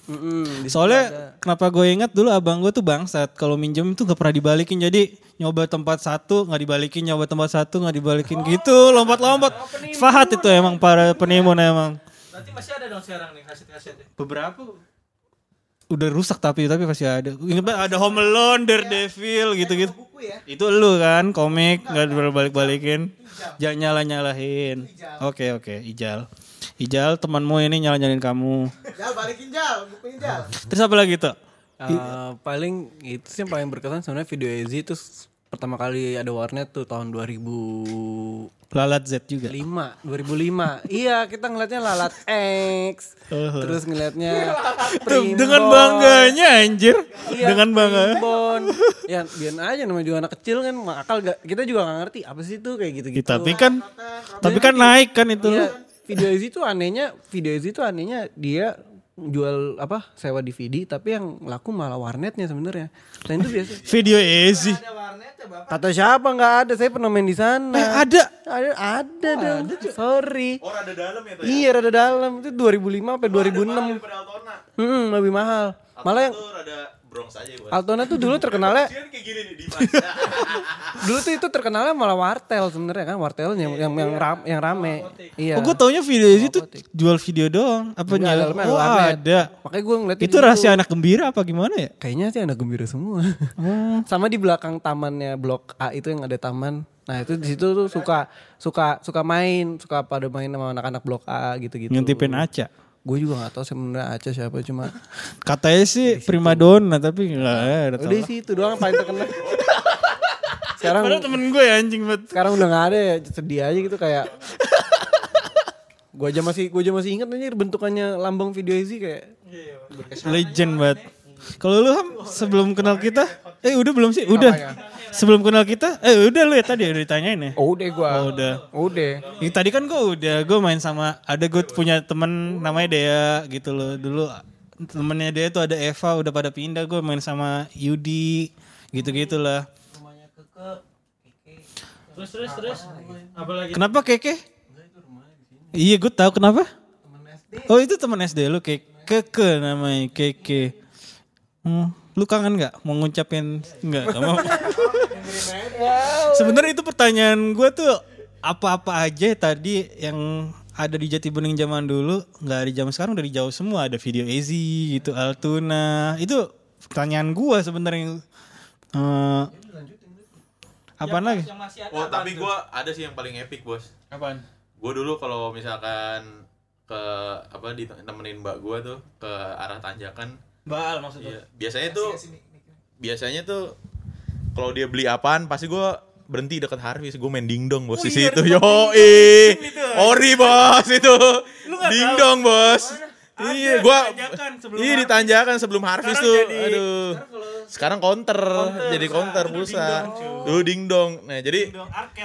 Speaker 7: Situ
Speaker 2: Soalnya kenapa gue ingat dulu abang gue tuh bangsat kalau minjem tuh gak pernah dibalikin jadi nyoba tempat satu nggak dibalikin nyoba tempat satu nggak dibalikin gitu lompat-lompat Fahat itu emang para penimun emang
Speaker 6: Berarti masih ada dong sekarang nih kaset-kasetnya.
Speaker 2: Beberapa udah rusak tapi tapi masih ada. Ingat banget ada Home Alone, Daredevil gitu-gitu. Itu lu kan komik nggak balik-balikin. Jangan nyala-nyalahin. Oke oke, Ijal. Ijal temanmu ini nyala-nyalain kamu.
Speaker 5: Jal balikin Jal, bukuin Jal.
Speaker 2: Terus apa lagi tuh?
Speaker 7: Eh, paling itu sih yang paling berkesan sebenarnya video Ezi itu pertama kali ada warnet tuh tahun 2005
Speaker 2: Lalat Z juga.
Speaker 7: 2005 iya kita ngeliatnya lalat X terus ngeliatnya
Speaker 2: Tuh, dengan bangganya anjir.
Speaker 7: Iya,
Speaker 2: dengan bangga.
Speaker 7: Primbon. ya biar aja namanya juga anak kecil kan akal gak kita juga gak ngerti apa sih itu kayak gitu-gitu
Speaker 2: Tapi kan tapi kan naik kan itu.
Speaker 7: Iya, video Ezi tuh anehnya video Ezi tuh anehnya dia jual apa sewa DVD tapi yang laku malah warnetnya sebenarnya. Dan itu biasa.
Speaker 2: Video easy.
Speaker 7: Kata siapa nggak ada? Saya pernah main di sana.
Speaker 2: Eh, ada.
Speaker 7: Ada ada dong. Sorry.
Speaker 3: Oh rada dalam ya tuh.
Speaker 7: Iya rada dalam itu 2005 sampai 2006.
Speaker 3: Pada Altona.
Speaker 7: Hmm, lebih mahal. Malah yang
Speaker 3: rada Bronx aja bos.
Speaker 7: Altona tuh dulu terkenalnya
Speaker 3: kayak gini nih di
Speaker 7: dulu tuh itu terkenalnya malah wartel sebenarnya kan wartelnya yang yang ram, yang rame. Iya.
Speaker 2: Oh, gue taunya video easy tuh jual video doang. Apa
Speaker 7: Enggak,
Speaker 2: nyala? Oh, ada.
Speaker 7: Makanya gue ngeliat
Speaker 2: Itu rahasia anak gembira apa gimana ya?
Speaker 7: Kayaknya sih anak gembira semua. Sama di belakang tamannya Blok A itu yang ada taman. Nah itu di situ tuh suka suka suka main, suka pada main sama anak-anak Blok A gitu-gitu.
Speaker 2: Ngintipin Aca.
Speaker 7: Gue juga gak tahu sebenarnya Aca siapa cuma
Speaker 2: Katanya sih primadona tapi enggak ada.
Speaker 7: udah sih itu doang yang paling terkenal. sekarang
Speaker 2: Padahal temen gue ya, anjing banget.
Speaker 7: sekarang udah gak ada ya sedih aja gitu kayak gue aja masih gue aja masih ingat aja bentukannya lambang video Easy kayak
Speaker 2: Legend banget. Kalau lu Ham sebelum kenal kita, eh udah belum sih? Udah. Sebelum kenal kita, eh udah lu ya tadi udah ditanyain ya.
Speaker 7: oh udah gue
Speaker 2: Oh, udah.
Speaker 7: udah
Speaker 2: Ya, tadi kan gue udah, gue main sama, ada gue punya temen namanya Dea gitu loh. Dulu temennya Dea tuh ada Eva, udah pada pindah, gue main sama Yudi, gitu-gitu lah.
Speaker 6: Terus terus terus. Apa lagi?
Speaker 2: Kenapa Keke? Iya gue tahu kenapa. Oh itu teman SD lu Keke, Keke namanya Keke. Hmm, lu kangen nggak mau ngucapin nggak? Mau. Sebenarnya itu pertanyaan gue tuh apa-apa aja tadi yang ada di Jati Bening zaman dulu nggak ada zaman sekarang udah dijawab semua ada video Ezi gitu Altuna itu pertanyaan gue sebenarnya Eh, apaan lagi?
Speaker 6: Yang masih ada.
Speaker 3: Oh tapi gue ada sih yang paling epic bos.
Speaker 2: Apaan?
Speaker 3: Gue dulu kalau misalkan ke apa ditemenin mbak gue tuh ke arah tanjakan
Speaker 2: Bal maksudnya.
Speaker 3: Iya, biasanya tuh biasanya tuh kalau dia beli apaan pasti gue berhenti deket Harvis gue main dingdong bos di situ. yo ori bos itu. Dingdong bos. iya
Speaker 2: sebelum
Speaker 3: iya ditanjakan sebelum Harvis
Speaker 2: Sekarang
Speaker 3: tuh
Speaker 2: jadi-
Speaker 3: aduh. Sekarang counter, jadi counter pulsa dulu dingdong nah jadi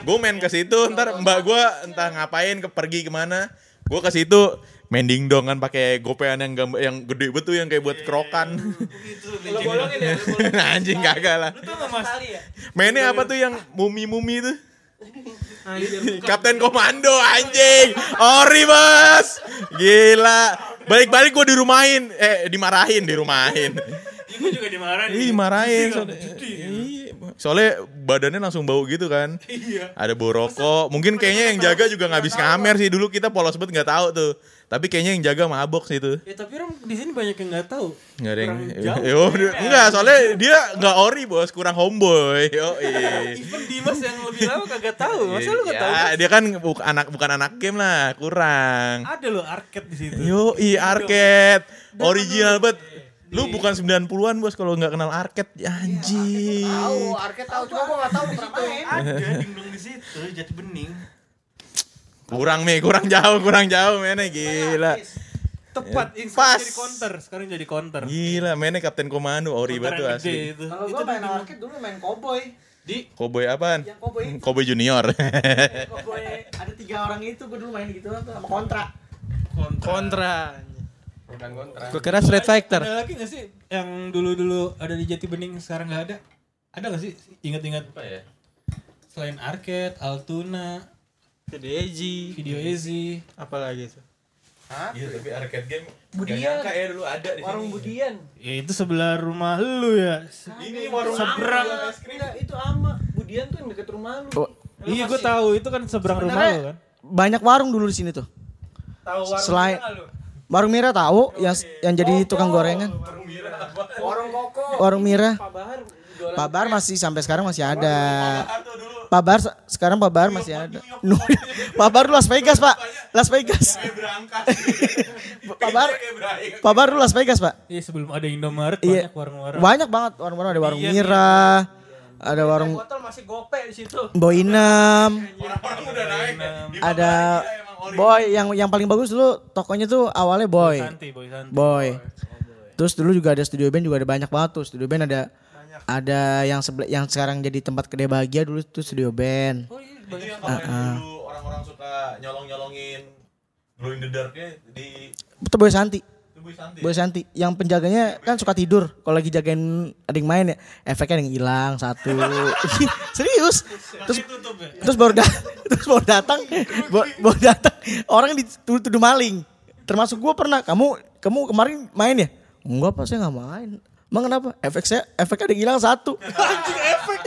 Speaker 3: gue main ke situ ntar mbak gue entah ngapain ke pergi ke mana. Gue ke situ main dingdong kan pakai gopean yang gambar yang gede betul yang kayak buat kerokan. nah, anjing kagak lah. Mainnya apa tuh yang mumi-mumi tuh? Kapten Komando anjing. Ori bos Gila. Balik-balik gue dirumahin. Eh dimarahin Dirumahin.
Speaker 2: Gue juga dimarahin.
Speaker 3: Ih dimarahin soalnya, Iya. badannya langsung bau gitu kan. Ada bau rokok. Mungkin kayaknya yang jaga juga gak habis ngamer sih. Dulu kita polos banget gak tahu tuh. Tapi kayaknya yang jaga mabok sih tuh.
Speaker 2: Ya tapi orang di sini banyak yang nggak tahu.
Speaker 3: Nggak ada yang Yo, enggak soalnya dia nggak ori bos. Kurang homeboy. Yo
Speaker 2: Even Dimas yang lebih lama kagak tahu. Masa lu nggak tahu?
Speaker 3: ya, dia kan bukan anak bukan anak game lah. Kurang.
Speaker 2: Ada lo arcade di situ.
Speaker 3: Yo, i arcade. Original banget. Lu bukan 90-an bos kalau nggak kenal arcade. Ya, Anjing.
Speaker 1: Tahu, arcade tahu cuma gua enggak tahu pernah main.
Speaker 2: Ada dingdong di situ, jati bening.
Speaker 3: Kurang nih, kurang jauh, kurang jauh mainnya gila.
Speaker 2: Tepat, yang
Speaker 3: Pas.
Speaker 2: sekarang jadi counter, sekarang jadi counter.
Speaker 3: Gila, mainnya Kapten Komando, ori
Speaker 2: gede
Speaker 3: asli.
Speaker 2: itu.
Speaker 5: Kalau gua main arcade dulu main cowboy.
Speaker 2: Di
Speaker 3: Cowboy apaan?
Speaker 5: Yang cowboy.
Speaker 3: Cowboy Junior.
Speaker 5: Cowboy ada tiga orang itu gua dulu main gitu sama kontra.
Speaker 6: Kontra.
Speaker 7: Gue kira Street Fighter.
Speaker 2: ada lagi gak sih yang dulu-dulu ada di Jati Bening sekarang nggak ada? Ada gak sih? Ingat-ingat
Speaker 3: Apa ya?
Speaker 2: selain arcade, Altuna,
Speaker 6: Deji.
Speaker 2: Video Easy.
Speaker 6: Apa lagi tuh?
Speaker 3: Iya, tapi arcade game
Speaker 5: Budian.
Speaker 3: Gak nyangka ya dulu ada di
Speaker 5: Warung
Speaker 3: sini.
Speaker 5: Budian.
Speaker 2: Ya itu sebelah rumah lu ya.
Speaker 3: Ini warung
Speaker 2: Seberang.
Speaker 5: Enggak, itu ama. Budian tuh yang deket rumah lu.
Speaker 2: Iya gue tahu itu kan seberang rumah lu kan.
Speaker 5: Banyak warung dulu di sini tuh.
Speaker 6: Tahu warung
Speaker 5: Selain
Speaker 6: lu?
Speaker 5: Warung Mira tahu yang yang jadi tukang gorengan.
Speaker 4: Warung koko.
Speaker 5: Warung Mira.
Speaker 4: Pak Bahar jualan
Speaker 5: Pak Bar masih sampai sekarang masih ada. Pak Bar se- sekarang Pak Bar masih ada. Pak Bar Las Vegas, Pak. Las Vegas.
Speaker 3: berangkat.
Speaker 5: Pak Bar Pak Bar Las Vegas, Pak.
Speaker 2: Iya sebelum ada Indomaret
Speaker 5: Iya.
Speaker 2: banyak warung-warung.
Speaker 5: Banyak banget warung-warung ada warung
Speaker 2: Iya,
Speaker 5: Mira, ada warung
Speaker 6: Botol masih gope di situ.
Speaker 5: Boinem,
Speaker 3: Orang udah naik. Di
Speaker 5: ada Boy yang yang paling bagus dulu tokonya tuh awalnya Boy.
Speaker 2: Santi, boy Santi.
Speaker 5: Boy. Terus dulu juga ada studio band juga ada banyak banget tuh. Studio band ada ada yang sebelah yang sekarang jadi tempat kedai bahagia dulu tuh studio band.
Speaker 3: Itu yang kemarin dulu orang-orang suka nyolong-nyolongin glow in the darknya di
Speaker 5: Itu Boy Santi.
Speaker 3: Tubuh Santi.
Speaker 5: Boy Santi. Yang penjaganya kan suka tidur. Kalau lagi jagain ada yang main ya, efeknya yang hilang satu. Serius. Terus terus baru da- terus baru datang, baru, baru datang orang dituduh tuduh maling. Termasuk gue pernah. Kamu kamu kemarin main ya? Enggak pak, saya nggak main. Emang kenapa? Efek saya, efeknya ada yang hilang satu. efek.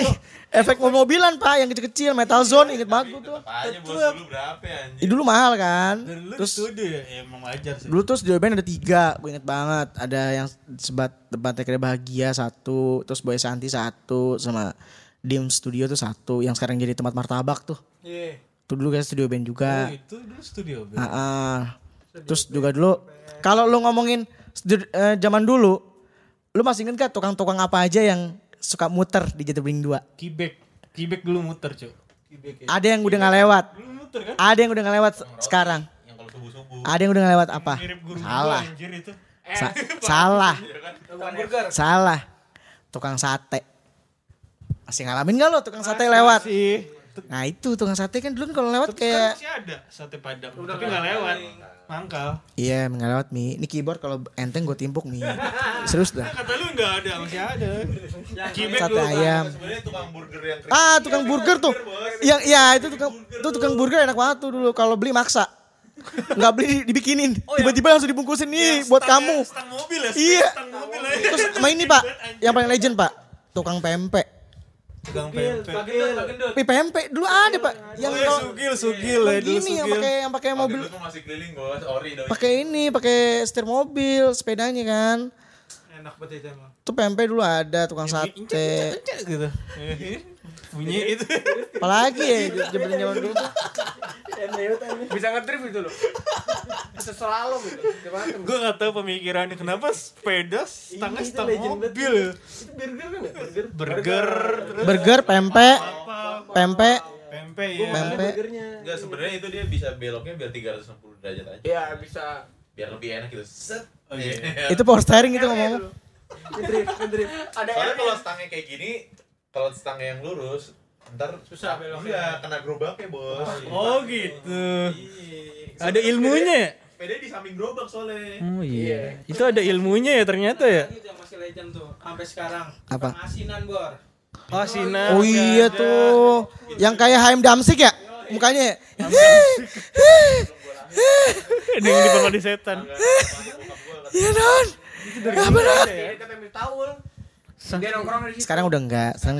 Speaker 5: Efek mobil-mobilan pak, yang kecil-kecil, metal zone, inget banget gue tuh.
Speaker 3: Bos dulu berapa ya anjing.
Speaker 5: Dulu mahal kan.
Speaker 2: Lu
Speaker 5: Terus
Speaker 2: studio ya? Emang wajar sih.
Speaker 5: Dulu tuh studio band ada tiga, gue inget banget. Ada yang sebat debat kedai bahagia satu, terus Boy Santi satu, sama Dim Studio tuh satu, yang sekarang jadi tempat martabak tuh.
Speaker 6: Iya.
Speaker 5: Tuh dulu kan studio band juga.
Speaker 2: Oh, itu dulu studio. Bang.
Speaker 5: Ah, ah. Terus juga dulu, kalau lu ngomongin studio- eh, zaman dulu, lu masih inget gak tukang-tukang apa aja yang suka muter di Jati Bening 2?
Speaker 2: Kibek. Kibek dulu muter, Cuk.
Speaker 5: Ada yang udah nggak lewat.
Speaker 2: Dulu muter kan?
Speaker 5: Ada yang udah nggak lewat se- sekarang.
Speaker 3: Yang kalau subuh-subuh.
Speaker 5: Ada yang udah nggak lewat apa?
Speaker 2: Mirip guru
Speaker 5: Salah.
Speaker 2: gua, anjir itu.
Speaker 5: Sa- salah.
Speaker 4: burger.
Speaker 5: Salah. Tukang sate. Masih ngalamin gak lo tukang sate lewat?
Speaker 2: Sih.
Speaker 5: Nah itu tukang sate kan dulu kalau lewat kayak
Speaker 2: Masih ada sate padang. Tapi nggak lewat. Mangkal.
Speaker 5: Iya nggak lewat mi. Ini keyboard kalau enteng gue timpuk mi. Serius dah.
Speaker 2: Kata lu nggak ada, masih ada. Kibek
Speaker 5: Sate
Speaker 2: dulu.
Speaker 5: ayam.
Speaker 3: Tukang burger yang
Speaker 5: Ah tukang burger tuh. Yang ya itu tukang tuh tukang burger enak banget tuh dulu kalau beli maksa. Nggak beli dibikinin. Tiba-tiba langsung dibungkusin nih buat kamu.
Speaker 2: Stang mobil ya?
Speaker 5: Iya.
Speaker 2: Stang mobil ya?
Speaker 5: Terus sama ini pak, yang paling legend pak, tukang pempek.
Speaker 2: Tukang pempek.
Speaker 5: Tapi pempek dulu ada pak, yang
Speaker 2: Oh iya,
Speaker 5: kalau
Speaker 2: sugil, sugil ya. Dulu
Speaker 5: gini yang
Speaker 2: sugil.
Speaker 5: pakai yang pakai mobil
Speaker 3: Dulu tuh masih keliling bos, ori
Speaker 5: pakai ini pakai setir mobil sepedanya kan
Speaker 6: Enak banget itu emang.
Speaker 5: tuh pempek dulu ada tukang sate
Speaker 2: gitu. Bunyi itu.
Speaker 5: apalagi ya zaman zaman dulu tuh
Speaker 4: Bisa ngedrift itu loh. Bisa selalu gitu.
Speaker 2: Gue gak tau pemikirannya kenapa sepeda stang
Speaker 4: legend banget.
Speaker 2: mobil.
Speaker 4: Itu burger kan ya? Burger.
Speaker 2: Burger,
Speaker 5: burger pempek pempek
Speaker 2: pempek ya.
Speaker 5: pempek
Speaker 4: Burgernya.
Speaker 3: Enggak sebenarnya itu dia bisa beloknya biar 360 derajat aja.
Speaker 4: Iya bisa.
Speaker 3: Biar lebih enak gitu. Set.
Speaker 2: Oh, iya.
Speaker 5: itu power steering itu ngomong
Speaker 4: Ngedrift, ngedrift. Ada
Speaker 3: Soalnya kalau stangnya kayak gini, kalau stangnya yang lurus, ntar
Speaker 6: Susah beloknya.
Speaker 3: Iya, kena gerobaknya bos.
Speaker 2: Oh gitu. Ada ilmunya ya?
Speaker 3: Sepeda di samping gerobak soalnya.
Speaker 2: Oh iya. Itu ada ilmunya ya ternyata ya?
Speaker 6: Itu yang masih legend tuh sampai sekarang.
Speaker 5: Apa?
Speaker 6: Asinan bor.
Speaker 2: Oh Sina.
Speaker 5: oh iya tuh yang kayak Haim Damsik ya mukanya ya?
Speaker 2: Ada yang dibawa di setan.
Speaker 5: iya non apa
Speaker 4: taul. Dia nongkrong di situ.
Speaker 5: sekarang udah enggak sekarang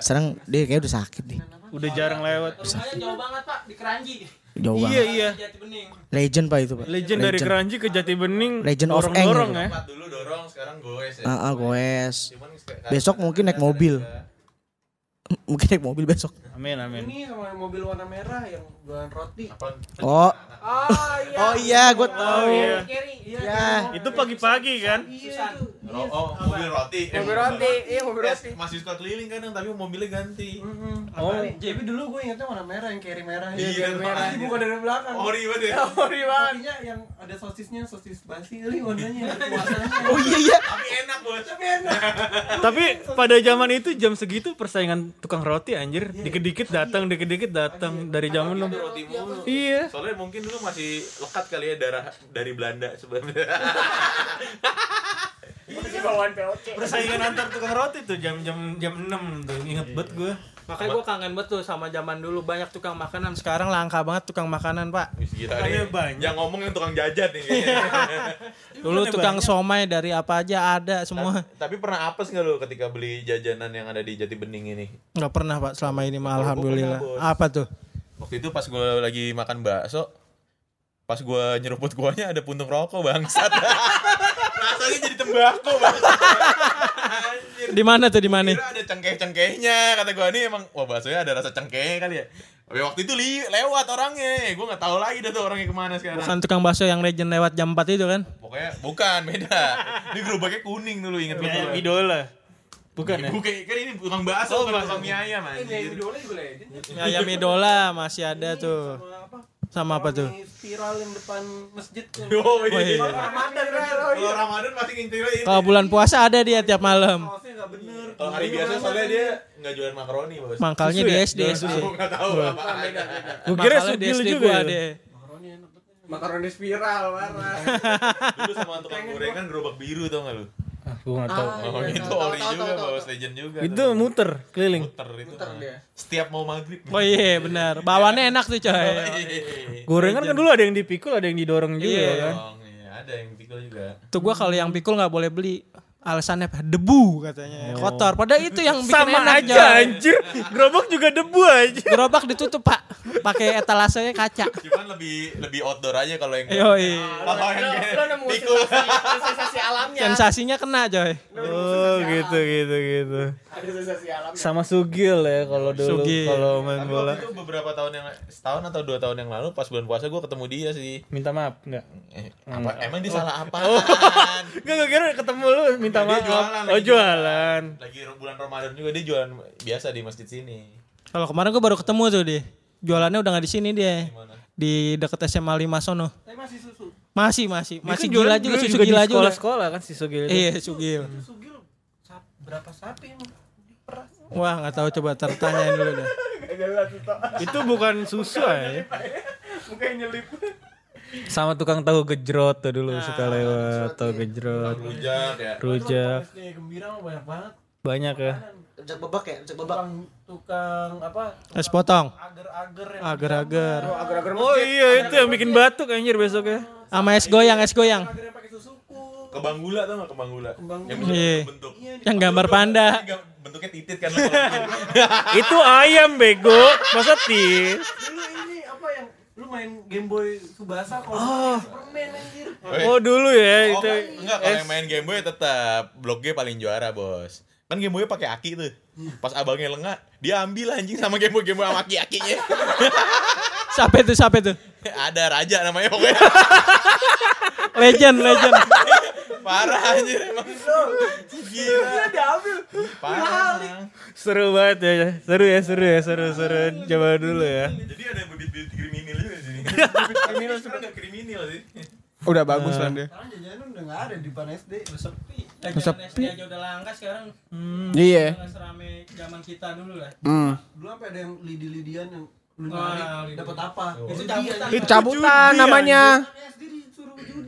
Speaker 5: sekarang dia kayak udah sakit nih
Speaker 2: Udah jarang lewat.
Speaker 6: Rumahnya jauh banget pak di Keranji.
Speaker 5: jauh
Speaker 2: Iya
Speaker 5: banget
Speaker 2: iya.
Speaker 6: Bening.
Speaker 5: legend pak itu pak
Speaker 2: Legend dari Keranji ke Jati Bening.
Speaker 5: Legend of
Speaker 2: dorong-dorong
Speaker 5: Eng.
Speaker 2: ya.
Speaker 3: Tempat dulu dorong, sekarang goes ya.
Speaker 5: ah ah, goes besok mungkin naik mobil mungkin naik mobil besok
Speaker 2: Amin amin.
Speaker 4: Ini sama mobil warna merah yang jualan roti.
Speaker 5: Oh
Speaker 4: Ah iya.
Speaker 5: oh iya gue tahu
Speaker 2: iya.
Speaker 4: Carry. Iya.
Speaker 5: ya
Speaker 2: Itu pagi-pagi kan?
Speaker 6: Susan.
Speaker 3: Oh, oh, mobil roti. Eh,
Speaker 4: Mobil roti. Iya mobil
Speaker 3: eh,
Speaker 4: roti.
Speaker 3: Masih suka keliling kadang, tapi mobilnya ganti.
Speaker 2: Oh.
Speaker 4: Jadi dulu gue ingetnya warna merah yang carry merah.
Speaker 3: Iya,
Speaker 4: merah.
Speaker 3: makanya.
Speaker 4: Bukan dari belakang.
Speaker 3: Ori banget ya.
Speaker 4: Ori banget. Rotinya yang ada sosisnya, sosis basi kali warnanya.
Speaker 5: Oh iya iya
Speaker 3: Tapi enak bos.
Speaker 2: Tapi pada zaman itu jam segitu persaingan tukang roti anjir. Dikit-dikit datang, dikit-dikit datang dari zaman
Speaker 3: mulu.
Speaker 2: Iya.
Speaker 3: Soalnya mungkin dulu masih lekat kali ya darah dari Belanda sebenarnya.
Speaker 2: Persaingan antar tukang roti tuh jam-jam jam 6 tuh. Ingat banget gue.
Speaker 6: Makanya gue kangen banget tuh sama zaman dulu banyak tukang makanan. Sekarang langka banget tukang makanan pak.
Speaker 2: Makanya banyak.
Speaker 3: Yang ngomong yang tukang jajan nih.
Speaker 6: Dulu tukang somai dari apa aja ada semua.
Speaker 3: Tapi pernah apes nggak lo ketika beli jajanan yang ada di Jati Bening ini?
Speaker 6: Nggak pernah pak selama ini mah alhamdulillah. Apa tuh?
Speaker 3: Waktu itu pas gue lagi makan bakso, Pas gua nyeruput kuahnya ada puntung rokok bangsat. Rasanya jadi tembakau.
Speaker 6: Di mana tuh di mana?
Speaker 3: Kira ada cengkeh-cengkehnya kata gua nih emang wah baksonya ada rasa cengkehnya kali ya. Tapi waktu itu li lewat orangnya, gua nggak tahu lagi dah tuh orangnya ke mana sekarang.
Speaker 6: Bukan tukang bakso yang legend lewat jam 4 itu kan?
Speaker 3: Pokoknya bukan beda. Ini gerobaknya kuning dulu inget
Speaker 2: Ya,
Speaker 3: gua.
Speaker 2: idola. Bukan ya?
Speaker 3: Bukan kan ini tukang bakso bukan tukang mie ayam anjir.
Speaker 6: Ayam idola masih ada tuh. Sama apa tuh?
Speaker 4: Viral yang depan masjid.
Speaker 3: Oh
Speaker 6: Oh, iya.
Speaker 3: iya. Kalau Ramadan pasti ngintilin.
Speaker 6: Kalau bulan puasa ada dia tiap malam.
Speaker 3: Kalau hari biasa soalnya dia nggak jualan makaroni, Bos.
Speaker 6: Mangkalnya di? SD SD.
Speaker 3: Aku nggak tahu apa.
Speaker 2: Gue kira sugil juga
Speaker 6: deh.
Speaker 4: Makaroni spiral parah.
Speaker 3: Dulu sama tukang gorengan gerobak biru tau nggak lu?
Speaker 2: Ah, gue gak tau.
Speaker 3: Oh itu ori juga, Bos. Legend juga.
Speaker 2: Itu
Speaker 3: tuh.
Speaker 2: muter keliling.
Speaker 3: muter itu. Setiap mau maghrib.
Speaker 6: Oh iya benar. Bawaannya enak tuh coy.
Speaker 3: Iya.
Speaker 2: Gorengan kan dulu ada yang dipikul, ada yang didorong juga
Speaker 6: Iya.
Speaker 2: kan.
Speaker 3: Iya, ada yang pikul juga.
Speaker 6: Tuh gua kalau yang pikul nggak boleh beli. Alasannya apa? Debu katanya. Kotor. Padahal itu yang bikin
Speaker 2: Sama
Speaker 6: enak
Speaker 2: aja anjir. Gerobak juga debu aja.
Speaker 6: Gerobak ditutup pak. Pakai etalasenya kaca.
Speaker 3: Cuman lebih lebih outdoor aja kalau yang
Speaker 6: Yoi.
Speaker 3: kalau yang pikul.
Speaker 1: sensasi alamnya.
Speaker 6: Sensasinya kena coy.
Speaker 2: Oh gitu gitu gitu.
Speaker 1: Ada sensasi alam.
Speaker 2: Sama Sugil ya kalau dulu kalau main
Speaker 3: Tapi
Speaker 2: bola.
Speaker 3: itu beberapa tahun yang setahun atau dua tahun yang lalu pas bulan puasa gue ketemu dia sih.
Speaker 2: Minta maaf enggak?
Speaker 3: Eh, apa, emang dia salah apa?
Speaker 2: Enggak gue kira ketemu lu minta
Speaker 3: Dia
Speaker 2: maaf.
Speaker 3: jualan,
Speaker 2: oh
Speaker 3: lagi
Speaker 2: jualan.
Speaker 3: Lagi bulan Ramadan juga dia jualan biasa di masjid sini.
Speaker 6: Kalau kemarin gua baru ketemu tuh dia. Jualannya udah nggak di sini dia.
Speaker 3: Mana?
Speaker 6: Di deket SMA 5 sono.
Speaker 4: Tapi masih susu.
Speaker 6: Masih masih
Speaker 2: Dia
Speaker 6: masih
Speaker 2: kan
Speaker 6: gila
Speaker 2: jualan
Speaker 6: juga susu gila juga.
Speaker 2: Sekolah-sekolah kan si Sugil itu.
Speaker 6: Iya sugil.
Speaker 4: Sugil sap, berapa sapi yang diperas?
Speaker 6: Wah nggak tahu coba tertanyain dulu deh.
Speaker 2: Itu bukan susu ya.
Speaker 1: Mukanya nyelip.
Speaker 2: Sama tukang tahu gejrot tuh dulu suka lewat tahu gejrot.
Speaker 3: Rujak ya.
Speaker 2: Rujak
Speaker 4: gembira mah banyak banget.
Speaker 2: banyak ya.
Speaker 5: Rujak bebek ya, rujak bebek.
Speaker 4: Tukang tukang apa?
Speaker 6: Es potong.
Speaker 4: Agar-agar yang
Speaker 6: Agar-agar.
Speaker 2: Oh iya itu yang bikin batuk anjir besoknya.
Speaker 6: Sama es goyang, es goyang.
Speaker 4: agar yang pakai susuku.
Speaker 3: Kebang gula tau gak kebang gula? Yang
Speaker 6: Iya.
Speaker 3: bentuk.
Speaker 6: Yang gambar panda.
Speaker 3: Bentuknya titit kan.
Speaker 2: itu ayam bego, masa tis?
Speaker 4: Dulu main Game Boy Subasa kalau Superman anjir.
Speaker 2: Oh dulu ya
Speaker 3: Oh,
Speaker 2: itu.
Speaker 3: enggak kalau yang main Game Boy tetap Blok G paling juara, Bos. Kan Game Boy pakai aki tuh. Pas abangnya lengah, dia ambil anjing sama Game Boy Game Boy sama aki-akinya.
Speaker 6: Siapa itu? Siapa itu?
Speaker 3: Ada raja namanya pokoknya.
Speaker 6: Legend, legend.
Speaker 3: Parah anjir emang. Gila. Parah.
Speaker 2: Seru banget ya, seru ya, seru ya, seru seru. Coba dulu ya.
Speaker 3: Jadi ada bibit-bibit kriminal juga di sini. kriminal sebenarnya kriminal sih.
Speaker 1: Udah bagus lah dia.
Speaker 4: Sekarang jajanan udah enggak ada di depan SD.
Speaker 6: Udah sepi.
Speaker 1: Sepi.
Speaker 6: SD aja udah langka sekarang.
Speaker 1: Iya.
Speaker 6: Nggak serame zaman kita dulu lah.
Speaker 1: Hmm.
Speaker 4: Dulu sampai ada yang lidi-lidian yang lu
Speaker 6: lidi.
Speaker 4: dapat apa?
Speaker 6: Itu
Speaker 4: Judi,
Speaker 6: cabutan.
Speaker 1: Itu cabutan namanya.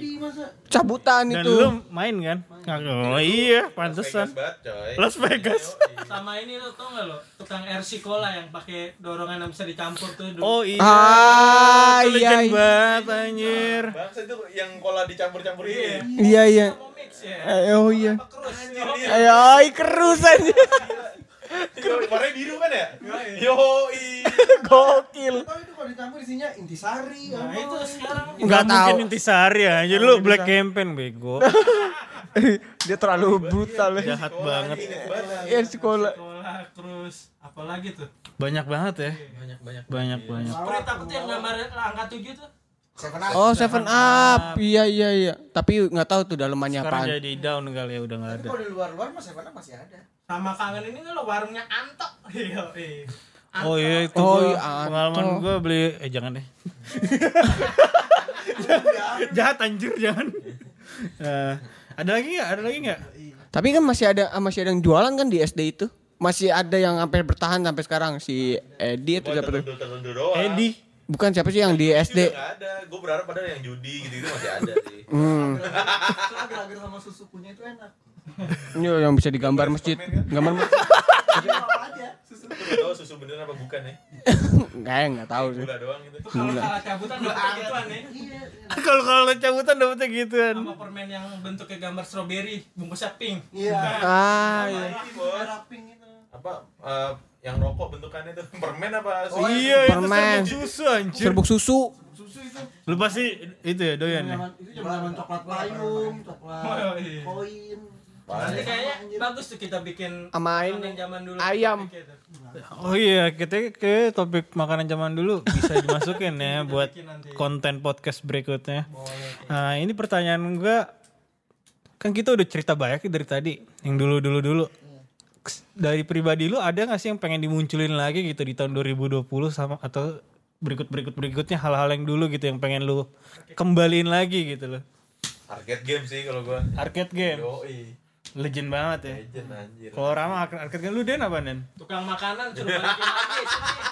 Speaker 4: Judi masa?
Speaker 1: Cabutan
Speaker 2: Dan
Speaker 1: itu.
Speaker 2: lu main kan? Oh iya, pantesan.
Speaker 3: Vegas banget, coy.
Speaker 2: Las Vegas.
Speaker 6: Sama ini lo tau gak lo? Tukang RC Cola yang pakai dorongan yang bisa dicampur tuh dulu.
Speaker 2: Oh iya.
Speaker 1: Ah,
Speaker 2: Itu
Speaker 1: iya,
Speaker 2: legend
Speaker 1: iya.
Speaker 2: banget anjir.
Speaker 3: Bangsa itu yang kola dicampur-campur ini.
Speaker 1: Iya iya.
Speaker 6: Mau mix ya.
Speaker 1: Eh, oh iya. Ayo, kerus.
Speaker 3: Warnanya biru kan ya? Yoi.
Speaker 1: Gokil.
Speaker 4: Tahu itu kalau dicampur isinya intisari
Speaker 6: Nah
Speaker 4: apa?
Speaker 6: itu sekarang
Speaker 1: Enggak tahu.
Speaker 2: mungkin intisari ya. Jadi lu black campaign bego.
Speaker 1: Dia terlalu brutal ya.
Speaker 2: Jahat banget.
Speaker 1: Iya sekolah.
Speaker 6: sekolah terus apa lagi tuh?
Speaker 2: Banyak banget ya. Banyak banyak. Banyak banyak.
Speaker 6: Sprite apa tuh yang gambar angka 7 tuh?
Speaker 1: Oh, Seven Up. Iya iya iya. Tapi nggak tahu tuh dalemannya
Speaker 2: Sekarang
Speaker 1: apaan.
Speaker 2: jadi down kali ya udah nggak ada.
Speaker 4: Kalau di luar-luar mas Seven Up masih ada.
Speaker 6: Sama kangen ini lo warungnya Anto. Iya, iya.
Speaker 2: Oh iya itu
Speaker 1: Oh,
Speaker 2: gua-
Speaker 1: iya,
Speaker 2: pengalaman gue beli eh jangan deh. Jahat anjir jangan. Eh, ada lagi nggak? Ada lagi nggak?
Speaker 1: Tapi kan masih ada masih ada yang jualan kan di SD itu. Masih ada yang sampai bertahan sampai sekarang si Edi itu siapa tuh?
Speaker 2: Edi.
Speaker 1: Bukan siapa sih yang di SD?
Speaker 3: ada. Gue berharap padahal yang judi gitu-gitu masih ada sih.
Speaker 1: Hmm.
Speaker 4: Agar-agar sama susu punya itu enak.
Speaker 1: Ini yang bisa digambar masjid. Gambar masjid.
Speaker 4: Apa aja susu.
Speaker 3: Tahu susu beneran apa bukan ya?
Speaker 1: Enggak, enggak tahu sih.
Speaker 3: Gula doang gitu.
Speaker 6: Kalau salah cabutan dapetnya gituan nih.
Speaker 2: Kalau kalau cabutan dapetnya gituan.
Speaker 6: Sama permen yang bentuknya gambar strawberry, bungkusnya pink.
Speaker 4: Iya.
Speaker 1: Ah, iya.
Speaker 4: Pink itu.
Speaker 3: apa eh, yang rokok bentukannya itu permen apa sih?
Speaker 2: iya itu
Speaker 1: permen.
Speaker 2: serbuk susu anjir.
Speaker 1: Serbuk susu.
Speaker 2: Lu pasti itu ya doyan ya.
Speaker 5: Itu zaman coklat payung, coklat koin.
Speaker 6: Nanti kayaknya bagus tuh kita bikin
Speaker 1: Sama ini,
Speaker 6: makanan zaman dulu.
Speaker 1: ayam.
Speaker 2: Oh iya, kita ke topik makanan zaman dulu bisa dimasukin ya buat konten podcast berikutnya. Nah, ini pertanyaan gua kan kita udah cerita banyak ya dari tadi yang dulu dulu dulu. Dari pribadi lu ada gak sih yang pengen dimunculin lagi gitu di tahun 2020 sama atau berikut berikut berikutnya hal-hal yang dulu gitu yang pengen lu kembaliin lagi gitu loh.
Speaker 3: Arcade game sih kalau gua.
Speaker 2: Arcade game.
Speaker 3: Yoi.
Speaker 2: Legend banget ya.
Speaker 3: Legend anjir.
Speaker 2: Kalau Rama game lu Den apa Den?
Speaker 6: Tukang makanan suruh balikin lagi sini.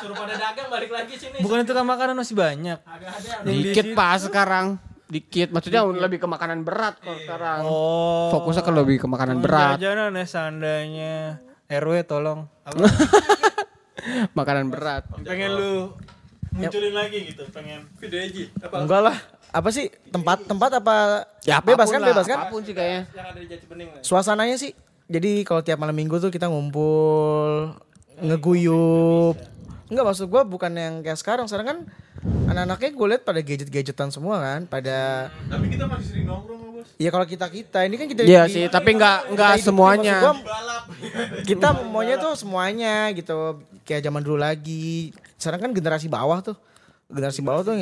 Speaker 6: Suruh pada dagang balik lagi sini.
Speaker 2: Bukan tukang makanan masih banyak.
Speaker 6: Agak ada.
Speaker 1: Dikit pas sekarang. Dikit. Maksudnya lebih ke makanan berat kalau sekarang.
Speaker 2: Oh.
Speaker 1: Fokusnya ke lebih ke makanan berat.
Speaker 2: Jajanan ya seandainya RW tolong.
Speaker 1: Makanan berat.
Speaker 2: pengen lu munculin lagi gitu, pengen.
Speaker 6: Video aja. Apa
Speaker 5: Enggak lah. Apa sih tempat tempat apa?
Speaker 1: Ya
Speaker 5: bebas kan
Speaker 1: lah,
Speaker 5: bebas kan?
Speaker 1: Apa pun sih kayaknya.
Speaker 6: yang ada di Jati Bening lah.
Speaker 5: Suasananya sih. Jadi kalau tiap malam minggu tuh kita ngumpul, ngeguyup. Enggak maksud gua bukan yang kayak sekarang. Sekarang kan anak-anaknya gue lihat pada gadget-gadgetan semua kan, pada
Speaker 3: Tapi kita masih sering nongkrong Bos.
Speaker 5: Iya kalau kita kita ini kan kita
Speaker 1: Iya
Speaker 5: di-
Speaker 1: sih, tapi nggak nggak semuanya.
Speaker 5: gua, kita maunya tuh semuanya gitu kayak zaman dulu lagi. Sekarang kan generasi bawah tuh. Generasi bawah tuh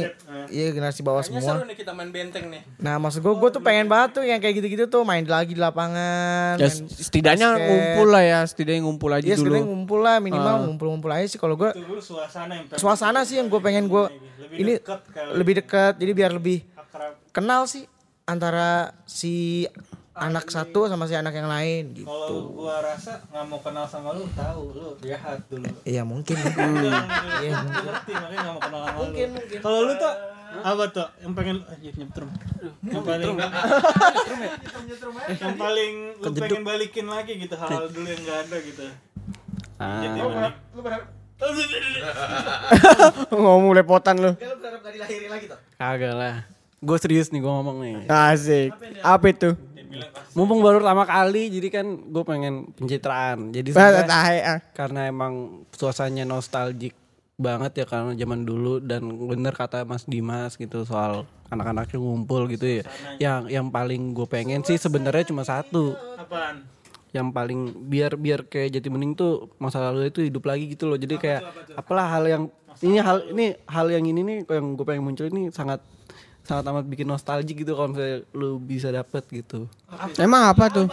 Speaker 5: iya generasi bawah
Speaker 6: Kayaknya
Speaker 5: semua.
Speaker 6: seru nih kita main benteng nih.
Speaker 5: Nah maksud gue, gue tuh pengen banget tuh yang kayak gitu-gitu tuh main lagi di lapangan.
Speaker 1: Ya
Speaker 5: main
Speaker 1: setidaknya
Speaker 5: basket.
Speaker 1: ngumpul lah ya, setidaknya ngumpul aja
Speaker 5: Iya
Speaker 1: dulu.
Speaker 5: sebenarnya ngumpul lah minimal ngumpul-ngumpul aja sih kalau gue.
Speaker 2: Dulu suasana yang pengen
Speaker 5: Suasana sih yang gue pengen gue ini
Speaker 2: dekat kali.
Speaker 5: lebih dekat jadi biar lebih
Speaker 2: akrab.
Speaker 5: kenal sih antara si anak satu sama si anak yang lain gitu.
Speaker 2: Kalau gua rasa nggak mau kenal sama lu, tahu lu jahat dulu.
Speaker 5: Iya mungkin.
Speaker 2: Iya, ngerti makanya nggak mau kenal sama lu. Kalau lu tuh apa tuh yang pengen nyetrum. Yang paling yang paling lu pengen balikin lagi gitu hal-hal dulu yang nggak ada gitu. Jadi bening.
Speaker 1: Ngomong lepotan lu.
Speaker 7: Kagak lah. Gue serius nih gue ngomong nih.
Speaker 1: Asik. Apa itu?
Speaker 7: Mumpung baru pertama kali jadi kan gue pengen pencitraan. Jadi
Speaker 1: ah.
Speaker 7: karena emang suasananya nostalgic banget ya karena zaman dulu dan bener kata Mas Dimas gitu soal anak-anaknya ngumpul gitu ya. Yang yang paling gue pengen sih sebenarnya cuma satu.
Speaker 2: Apaan?
Speaker 7: Yang paling biar biar kayak Jati Bening tuh masa lalu itu hidup lagi gitu loh. Jadi kayak apalah hal yang ini hal ini hal yang ini nih yang gue pengen muncul ini sangat sangat amat bikin nostalgic gitu kalau misalnya lu bisa dapet gitu.
Speaker 1: Emang apa tuh?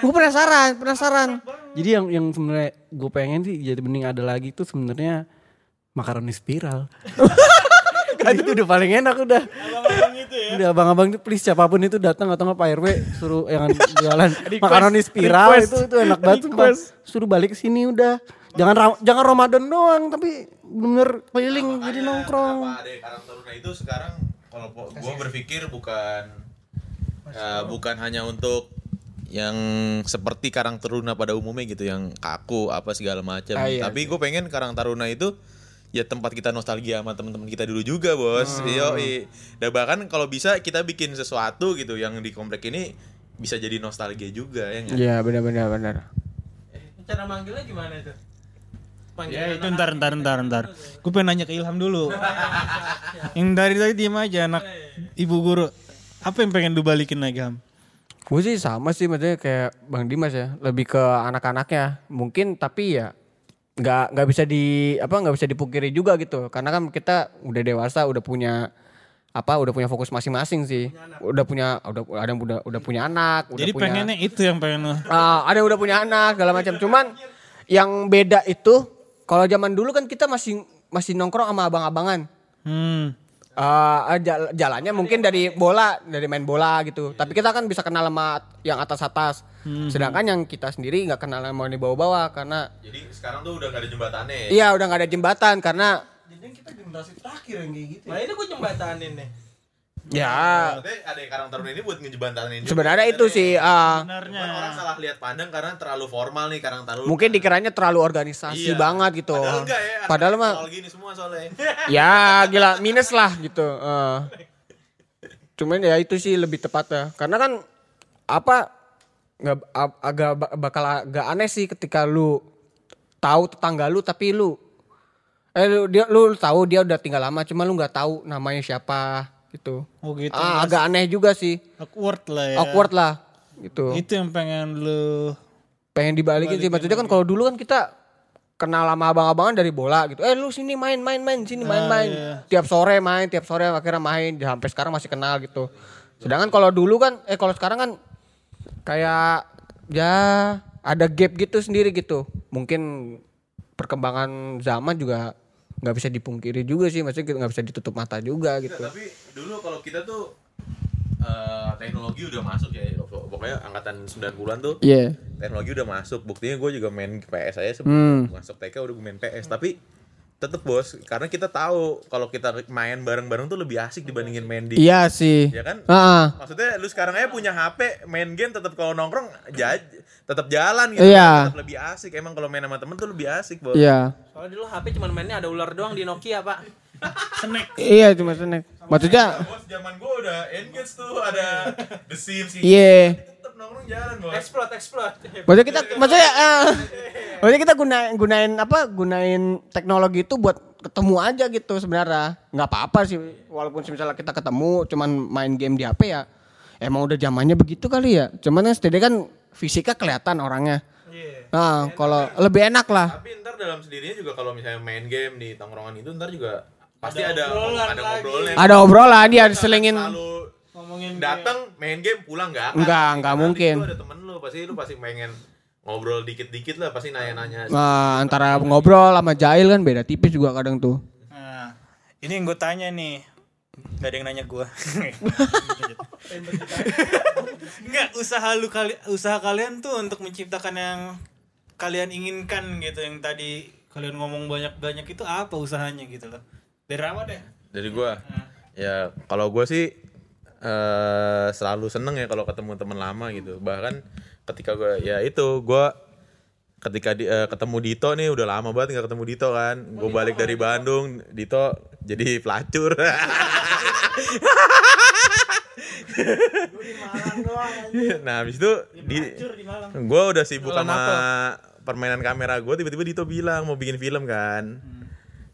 Speaker 1: Gue penasaran, penasaran.
Speaker 7: Jadi yang yang sebenarnya gue pengen sih jadi bening ada lagi tuh sebenarnya makaroni spiral. itu udah paling enak udah.
Speaker 2: Abang-abang itu ya.
Speaker 7: Udah abang-abang itu please siapa pun itu datang atau nggak Pak RW suruh yang jualan makaroni spiral itu itu enak banget sumpah. Suruh balik ke sini udah. Jangan Ra- jangan Ramadan doang tapi bener keliling jadi nongkrong.
Speaker 3: Ada Karang Taruna itu sekarang kalau gua berpikir bukan ya, bukan hanya untuk yang seperti Karang Taruna pada umumnya gitu yang kaku apa segala macam.
Speaker 1: Ah, iya
Speaker 3: Tapi gue pengen Karang Taruna itu ya tempat kita nostalgia sama teman-teman kita dulu juga, Bos. Iya, Dan bahkan kalau bisa kita bikin sesuatu gitu yang di komplek ini bisa jadi nostalgia juga ya nggak?
Speaker 1: Iya, benar-benar benar.
Speaker 6: Cara manggilnya gimana itu?
Speaker 2: Ya itu ntar ntar ntar ntar. Gue pengen nanya ke Ilham dulu. yang dari tadi diem aja anak ibu guru. Apa yang pengen lu balikin lagi Ham?
Speaker 1: Gue sih sama sih maksudnya kayak Bang Dimas ya, lebih ke anak-anaknya. Mungkin tapi ya nggak nggak bisa di apa nggak bisa dipungkiri juga gitu. Karena kan kita udah dewasa, udah punya apa udah punya fokus masing-masing sih. Udah punya udah ada yang udah udah punya anak, udah
Speaker 2: Jadi
Speaker 1: punya
Speaker 2: pengennya itu yang pengen lu.
Speaker 1: Ah, ada yang udah punya anak segala macam. Cuman yang beda itu kalau zaman dulu kan kita masih masih nongkrong sama abang-abangan.
Speaker 2: Hmm.
Speaker 1: Jal- jalannya mungkin dari bola, dari main bola gitu. Tapi kita kan bisa kenal sama yang atas-atas. Sedangkan yang kita sendiri nggak kenal sama yang di bawah-bawah karena
Speaker 3: Jadi sekarang tuh udah gak ada jembatannya. ya?
Speaker 1: iya udah nggak ada jembatan karena
Speaker 6: Nah ini gue jembatanin nih.
Speaker 1: Ya
Speaker 3: Maksudnya ada Karang Taruna ini buat
Speaker 1: sebenarnya itu sih ah,
Speaker 2: Sebenarnya.
Speaker 3: Orang salah lihat pandang karena terlalu formal nih Karang Taruna.
Speaker 1: mungkin dikiranya terlalu organisasi
Speaker 3: Iya.
Speaker 1: banget gitu.
Speaker 3: Padahal enggak ya.
Speaker 1: Padahal mah
Speaker 3: gini semua soalnya.
Speaker 1: ya gila minus lah gitu. eh. Cuman ya itu sih lebih tepatnya. Karena kan apa nggak agak ba- bakal agak aneh sih ketika lu tahu tetangga lu tapi lu eh lu dia lu tahu dia udah tinggal lama cuma lu nggak tahu namanya siapa gitu.
Speaker 2: Oh gitu.
Speaker 1: Ah, agak aneh juga sih.
Speaker 2: Awkward lah ya.
Speaker 1: Awkward lah gitu.
Speaker 2: Itu yang pengen lu
Speaker 1: pengen dibalikin sih maksudnya kan kalau dulu kan kita kenal sama abang-abangan dari bola gitu eh lu sini main main main sini main main tiap sore main tiap sore akhirnya main sampai sekarang masih kenal gitu sedangkan kalau dulu kan eh kalau sekarang kan kayak ya ada gap gitu sendiri gitu mungkin perkembangan zaman juga nggak bisa dipungkiri juga sih maksudnya nggak bisa ditutup mata juga gitu
Speaker 3: Tapi dulu kalau kita tuh eh, teknologi udah masuk ya. Pokoknya angkatan 90-an tuh
Speaker 1: iya
Speaker 3: teknologi udah masuk. Buktinya gue juga main PS aja sebelum masuk TK udah gue main PS. Tapi tetep bos, karena kita tahu kalau kita main bareng-bareng tuh lebih asik dibandingin main di
Speaker 1: iya sih
Speaker 3: ya kan?
Speaker 1: Ah,
Speaker 3: Maksudnya lu sekarang aja punya HP, main game tetap kalau nongkrong jaj tetap jalan gitu.
Speaker 1: Iya.
Speaker 3: Tetap lebih asik. Emang kalau main sama temen tuh lebih asik, Bos.
Speaker 1: iya
Speaker 6: Soalnya dulu HP cuma mainnya ada ular doang di Nokia, Pak.
Speaker 1: iya cuma snack maksudnya
Speaker 3: Bos, zaman gua udah engage tuh ada The Sims
Speaker 1: iya
Speaker 3: Tetap nongkrong jalan, Bos.
Speaker 6: Explode, explode.
Speaker 1: Maksudnya kita maksudnya eh, maksudnya kita gunain gunain apa? Gunain teknologi itu buat ketemu aja gitu sebenarnya. nggak apa-apa sih walaupun misalnya kita ketemu cuman main game di HP ya. Emang udah zamannya begitu kali ya. Cuman kan setidaknya kan fisiknya kelihatan orangnya. Nah, kalau lebih enak lah.
Speaker 3: Tapi ntar dalam sendirinya juga kalau misalnya main game di tongkrongan itu ntar juga pasti ada ada ngobrolnya.
Speaker 1: Ada obrolan dia selingin
Speaker 3: Lalu ngomongin datang main game pulang nggak akan.
Speaker 1: Enggak, enggak
Speaker 3: Karena
Speaker 1: mungkin.
Speaker 3: situ ada temen lu pasti lu pasti pengen ngobrol dikit-dikit lah pasti nanya-nanya.
Speaker 1: nah, antara ngobrol sama jahil kan beda tipis juga kadang tuh.
Speaker 2: Nah, ini yang gue tanya nih. Gak ada yang nanya gue. Enggak, usaha lu kali usaha kalian tuh untuk menciptakan yang kalian inginkan gitu yang tadi kalian ngomong banyak-banyak itu apa usahanya gitu loh. Dari apa deh?
Speaker 3: Dari gua. Ya kalau gua sih eh selalu seneng ya kalau ketemu teman lama gitu. Bahkan ketika gua ya itu gua ketika di, eh, ketemu Dito nih udah lama banget nggak ketemu Dito kan. Gue balik dari Bandung, Dito jadi pelacur. nah habis itu di, gue udah sibuk sama permainan kamera gue tiba-tiba Dito bilang mau bikin film kan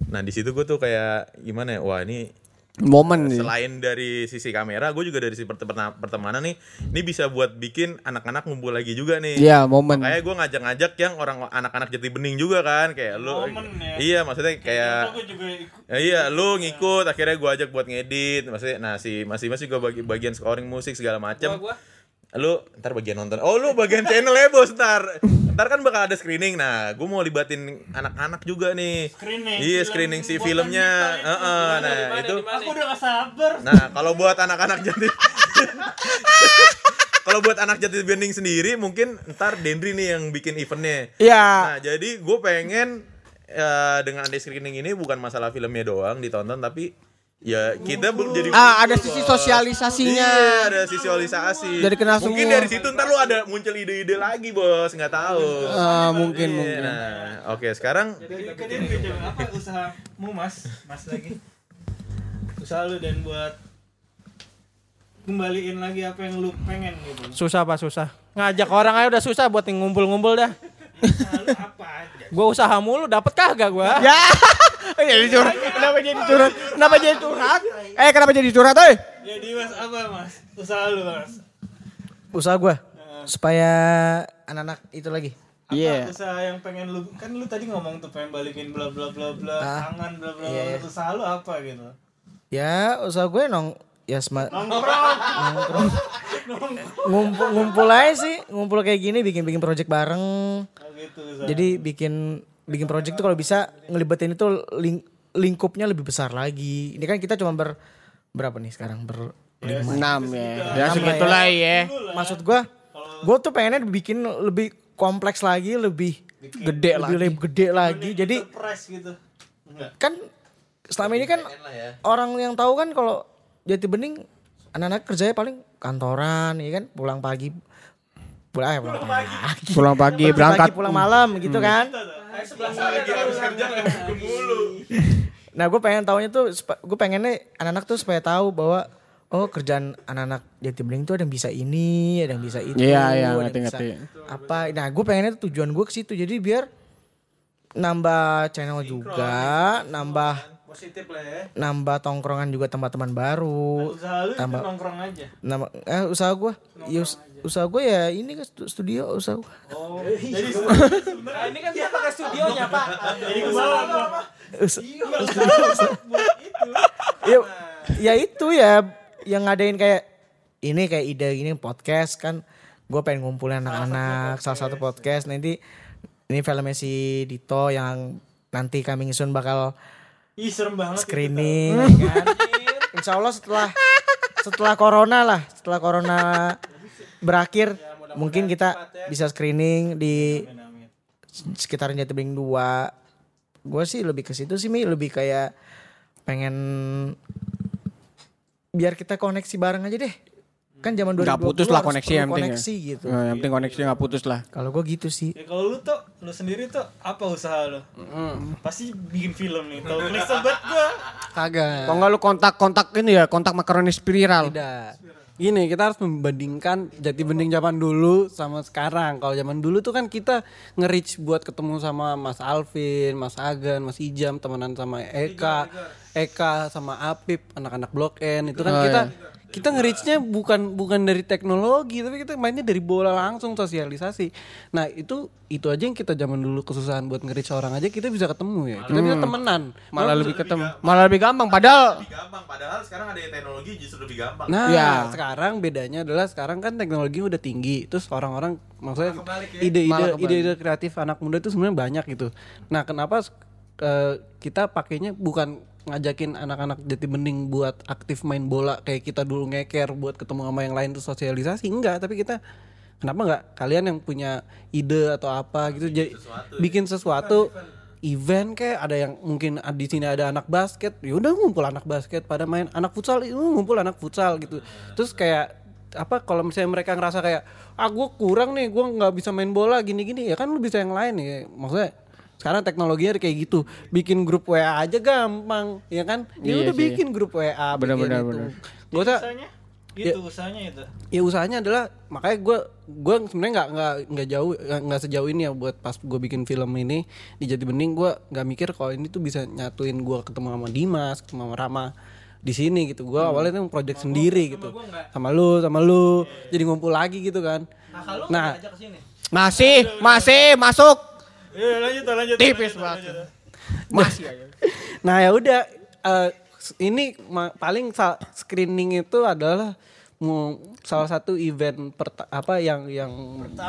Speaker 3: nah di situ gue tuh kayak gimana ya wah ini
Speaker 1: Momen nih.
Speaker 3: selain dari sisi kamera gue juga dari sisi perte- pertema- pertemanan nih ini bisa buat bikin anak-anak ngumpul lagi juga nih
Speaker 1: Iya, momen.
Speaker 3: Kayak gue ngajak-ngajak yang orang anak-anak jati bening juga kan kayak lu
Speaker 2: Momen ya.
Speaker 3: iya maksudnya kayak
Speaker 2: Gue juga ikut.
Speaker 3: Ya, iya, lu ngikut, akhirnya gua ajak buat ngedit, maksudnya, nah si masih masih gua bagi bagian scoring musik segala macam. Lu ntar bagian nonton. Oh, lu bagian channel ya bos ntar. Ntar kan bakal ada screening. Nah, gua mau libatin anak-anak juga nih.
Speaker 2: Screening,
Speaker 3: Iya,
Speaker 2: film
Speaker 3: screening si filmnya.
Speaker 2: Itu.
Speaker 3: Heeh, nah itu.
Speaker 2: Aku udah gak sabar.
Speaker 3: Nah, kalau buat anak-anak jati Kalau buat anak jati bening sendiri mungkin ntar Dendri nih yang bikin eventnya.
Speaker 1: Iya.
Speaker 3: Nah, jadi gue pengen eh, dengan ada screening ini bukan masalah filmnya doang ditonton tapi ya kita belum jadi
Speaker 1: Ah, ada sisi sosialisasinya.
Speaker 3: Iya, ada sosialisasi.
Speaker 1: Jadi kenal
Speaker 3: mungkin
Speaker 1: semua.
Speaker 3: dari situ ntar lu ada muncul ide-ide lagi, Bos, nggak tahu.
Speaker 1: Ah, mungkin
Speaker 3: Iya,
Speaker 1: mungkin.
Speaker 3: Nah, oke, sekarang
Speaker 2: Jadi jawab apa usahamu mas? Mas lagi. Usaha lu dan buat kembaliin lagi apa yang lu pengen gitu.
Speaker 6: Susah, Pak, susah. Ngajak orang aja udah susah buat ngumpul-ngumpul dah.
Speaker 2: Apa?
Speaker 6: Gua usaha mulu dapet kagak gua.
Speaker 1: Ya. Oh, jadi curhat. Kenapa jadi curhat? Kenapa jadi curhat? Eh, kenapa jadi curhat, eh?
Speaker 2: Jadi mas apa mas? Usaha lu mas?
Speaker 5: Usaha gue supaya anak-anak itu lagi.
Speaker 2: Apa
Speaker 1: Iya.
Speaker 2: usaha yang pengen lu kan lu tadi ngomong tuh pengen balikin bla bla bla bla
Speaker 5: Ah.
Speaker 2: tangan bla bla
Speaker 5: Iya,
Speaker 2: bla.
Speaker 5: iya.
Speaker 2: Usaha lu apa gitu?
Speaker 5: Ya usaha gue nong ya sema,
Speaker 2: Nongkrong.
Speaker 5: Ngumpul ngumpul aja sih ngumpul kayak gini bikin bikin project bareng.
Speaker 2: Oh, gitu.
Speaker 5: Jadi bikin bikin project tuh kalau bisa ngelibatin itu ling- lingkupnya lebih besar lagi. Ini kan kita cuma ber berapa nih sekarang ber
Speaker 1: Enam ya. Ya
Speaker 5: Enam
Speaker 1: segitulah ya.
Speaker 5: maksud gue gue tuh pengennya bikin lebih kompleks lagi lebih
Speaker 1: Gede
Speaker 5: lebih, lebih gede lagi jadi
Speaker 2: gitu. Enggak.
Speaker 5: kan selama ini kan orang yang tahu kan kalau jati bening anak-anak kerjanya paling kantoran ya kan? Pulang pagi pulang eh, pulang pagi.
Speaker 1: Pulang pagi
Speaker 5: Pagi
Speaker 1: berangkat.
Speaker 5: pulang malam gitu kan?
Speaker 3: Lagi habis kerja nggak mulu.
Speaker 5: nah gue pengen tahunya tuh gue pengennya anak-anak tuh supaya tahu bahwa oh kerjaan anak-anak jati bening tuh ada yang bisa ini ada yang bisa itu
Speaker 1: Iya, iya,
Speaker 5: ada yang
Speaker 1: ngerti,
Speaker 5: bisa
Speaker 1: ngerti.
Speaker 5: apa. Nah gue pengennya tuh tujuan gue ke situ. Jadi biar nambah channel juga, nambah
Speaker 2: Positif lah ya.
Speaker 5: nambah tongkrongan juga teman-teman baru.
Speaker 2: Usaha lu itu
Speaker 5: Tambah-
Speaker 2: nongkrong aja.
Speaker 5: Nama eh usaha gua, ya, us- usaha gua ya ini kan stu- studio usaha gua.
Speaker 2: Oh, jadi
Speaker 6: Nah, ini kan dia pakai studionya, Pak.
Speaker 2: jadi ke bawah gua.
Speaker 5: Us- ya, ya itu ya yang ngadain kayak ini kayak ide gini podcast kan gue pengen ngumpulin anak-anak salah satu podcast nanti ini filmnya si Dito yang nanti coming soon bakal
Speaker 2: Ih, serem banget.
Speaker 5: screening ya kan? Insya Allah setelah setelah corona lah setelah corona berakhir mungkin kita bisa screening di sekitar Jatibening 2 gue sih lebih ke situ sih Mi. Lebih kayak pengen biar kita koneksi bareng aja deh kan zaman 2020
Speaker 1: Nggak putus lah koneksi yang penting ya.
Speaker 5: koneksi gitu
Speaker 1: Nah, yang penting koneksi nggak putus lah.
Speaker 5: kalau gue gitu sih
Speaker 2: Ya kalau lu tuh, lu sendiri tuh apa usaha lu? Pasti bikin film nih. Tahu klik sobat gua.
Speaker 7: Kagak.
Speaker 1: Kalau nggak lu kontak-kontak ini ya, kontak makaroni spiral.
Speaker 7: Tidak. Gini, kita harus membandingkan jati bening zaman dulu sama sekarang. Kalau zaman dulu tuh kan kita nge-reach buat ketemu sama Mas Alvin, Mas Agan, Mas Ijam, temenan sama Eka, Eka sama Apip, anak-anak Blok N. Itu kan kita kita nge-reachnya bukan bukan dari teknologi, tapi kita mainnya dari bola langsung sosialisasi. Nah, itu itu aja yang kita zaman dulu kesusahan buat nge-reach orang aja kita bisa ketemu ya. Kita bisa temenan.
Speaker 1: Malah lebih ketemu, malah lebih gampang. Padahal
Speaker 3: Lebih gampang padahal sekarang ada teknologi justru lebih gampang.
Speaker 7: Nah,
Speaker 1: Ya.
Speaker 7: sekarang bedanya adalah sekarang kan teknologi udah tinggi, terus orang-orang maksudnya
Speaker 1: Malah
Speaker 7: ide-ide ide-ide kreatif anak muda itu sebenarnya banyak gitu. Nah, kenapa eh, kita pakainya bukan ngajakin anak-anak jati bening buat aktif main bola kayak kita dulu ngeker buat ketemu sama yang lain tuh sosialisasi. Enggak, tapi kita kenapa nggak kalian yang punya ide atau apa gitu jadi bikin sesuatu event kayak ada yang mungkin di sini ada anak basket ya udah ngumpul anak basket pada main. Anak futsal itu ngumpul anak futsal gitu. Terus kayak apa kalau misalnya mereka ngerasa kayak ah gue kurang nih gue nggak bisa main bola gini-gini ya kan lu bisa yang lain ya. Maksudnya sekarang teknologinya kayak gitu bikin grup WA aja gampang ya kan ya
Speaker 1: Iya
Speaker 7: udah
Speaker 1: sih.
Speaker 7: bikin grup WA
Speaker 1: Bener,
Speaker 7: bikin
Speaker 1: bener,
Speaker 7: itu.
Speaker 1: bener.
Speaker 7: Gak usah
Speaker 2: Usahanya? Itu usahanya itu.
Speaker 7: ya usahanya adalah makanya gue gue sebenarnya nggak nggak nggak jauh nggak sejauh ini ya buat pas gue bikin film ini di Jati Bening gue nggak mikir kalau ini tuh bisa nyatuin gue ketemu sama Dimas ketemu sama Rama di sini gitu gue awalnya tuh project sendiri gitu sama lu sama lu jadi ngumpul lagi gitu kan nah
Speaker 6: sini.
Speaker 1: masih, masih masuk.
Speaker 2: Ya lanjut lanjut.
Speaker 1: Tipis
Speaker 2: lanjut,
Speaker 1: banget.
Speaker 2: lanjut.
Speaker 1: Masih aja.
Speaker 7: nah ya udah eh, ini ma- paling sa- screening itu adalah salah satu event perta- apa yang yang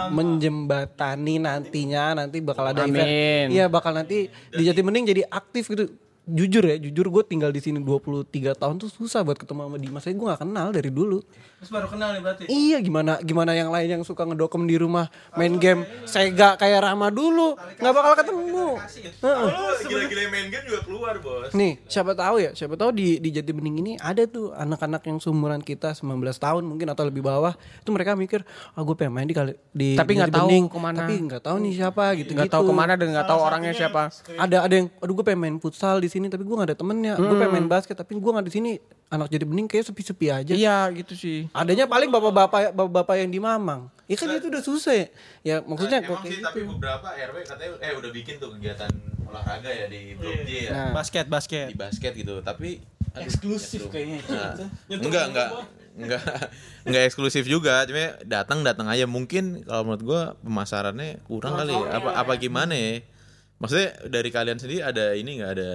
Speaker 7: menjembatani nantinya nanti bakal ada
Speaker 1: Amin.
Speaker 7: event iya bakal nanti di Jati Bening jadi aktif gitu jujur ya jujur gue tinggal di sini 23 tahun tuh susah buat ketemu sama Dimas saya gue gak kenal dari dulu
Speaker 6: Terus baru kenal nih berarti.
Speaker 7: iya gimana gimana yang lain yang suka ngedokem di rumah main game Sega kayak Rama dulu nggak bakal ketemu Heeh.
Speaker 3: Gila-gila main game juga keluar, Bos.
Speaker 7: Nih, siapa tahu ya, siapa tahu di di Jati Bening ini ada tuh anak-anak yang seumuran kita 19 tahun mungkin atau lebih bawah. Itu mereka mikir, "Ah, gue pengen main di kali di
Speaker 1: Tapi
Speaker 7: Jati
Speaker 1: nggak tahu
Speaker 7: Bening."
Speaker 1: ke mana.
Speaker 7: Tapi nggak tahu nih siapa gitu
Speaker 1: Nggak tahu ke mana dan nggak tahu orangnya siapa.
Speaker 7: Ada ada yang aduh gue pengen main futsal di sini tapi gue gak ada temennya. Gue pengen main basket tapi gue gak di sini. Anak Jati Bening kayak sepi-sepi aja.
Speaker 1: Iya gitu sih.
Speaker 7: Adanya paling bapak-bapak bapak-bapak yang di Mamang. Ya kan itu udah susah ya. Ya maksudnya kok
Speaker 3: Emang
Speaker 7: kayak
Speaker 3: sih tapi
Speaker 7: gitu.
Speaker 3: beberapa RW katanya eh udah bikin tuh kegiatan olahraga ya di Blok J ya.
Speaker 7: Nah,
Speaker 6: Basket, basket.
Speaker 3: Di basket gitu, tapi aduh,
Speaker 2: Eksklusif
Speaker 3: nyetrum.
Speaker 2: kayaknya itu.
Speaker 3: Nah, enggak enggak enggak enggak eksklusif juga cuma datang datang aja mungkin kalau menurut gua pemasarannya kurang kali ya. apa apa gimana ya maksudnya dari kalian sendiri ada ini nggak ada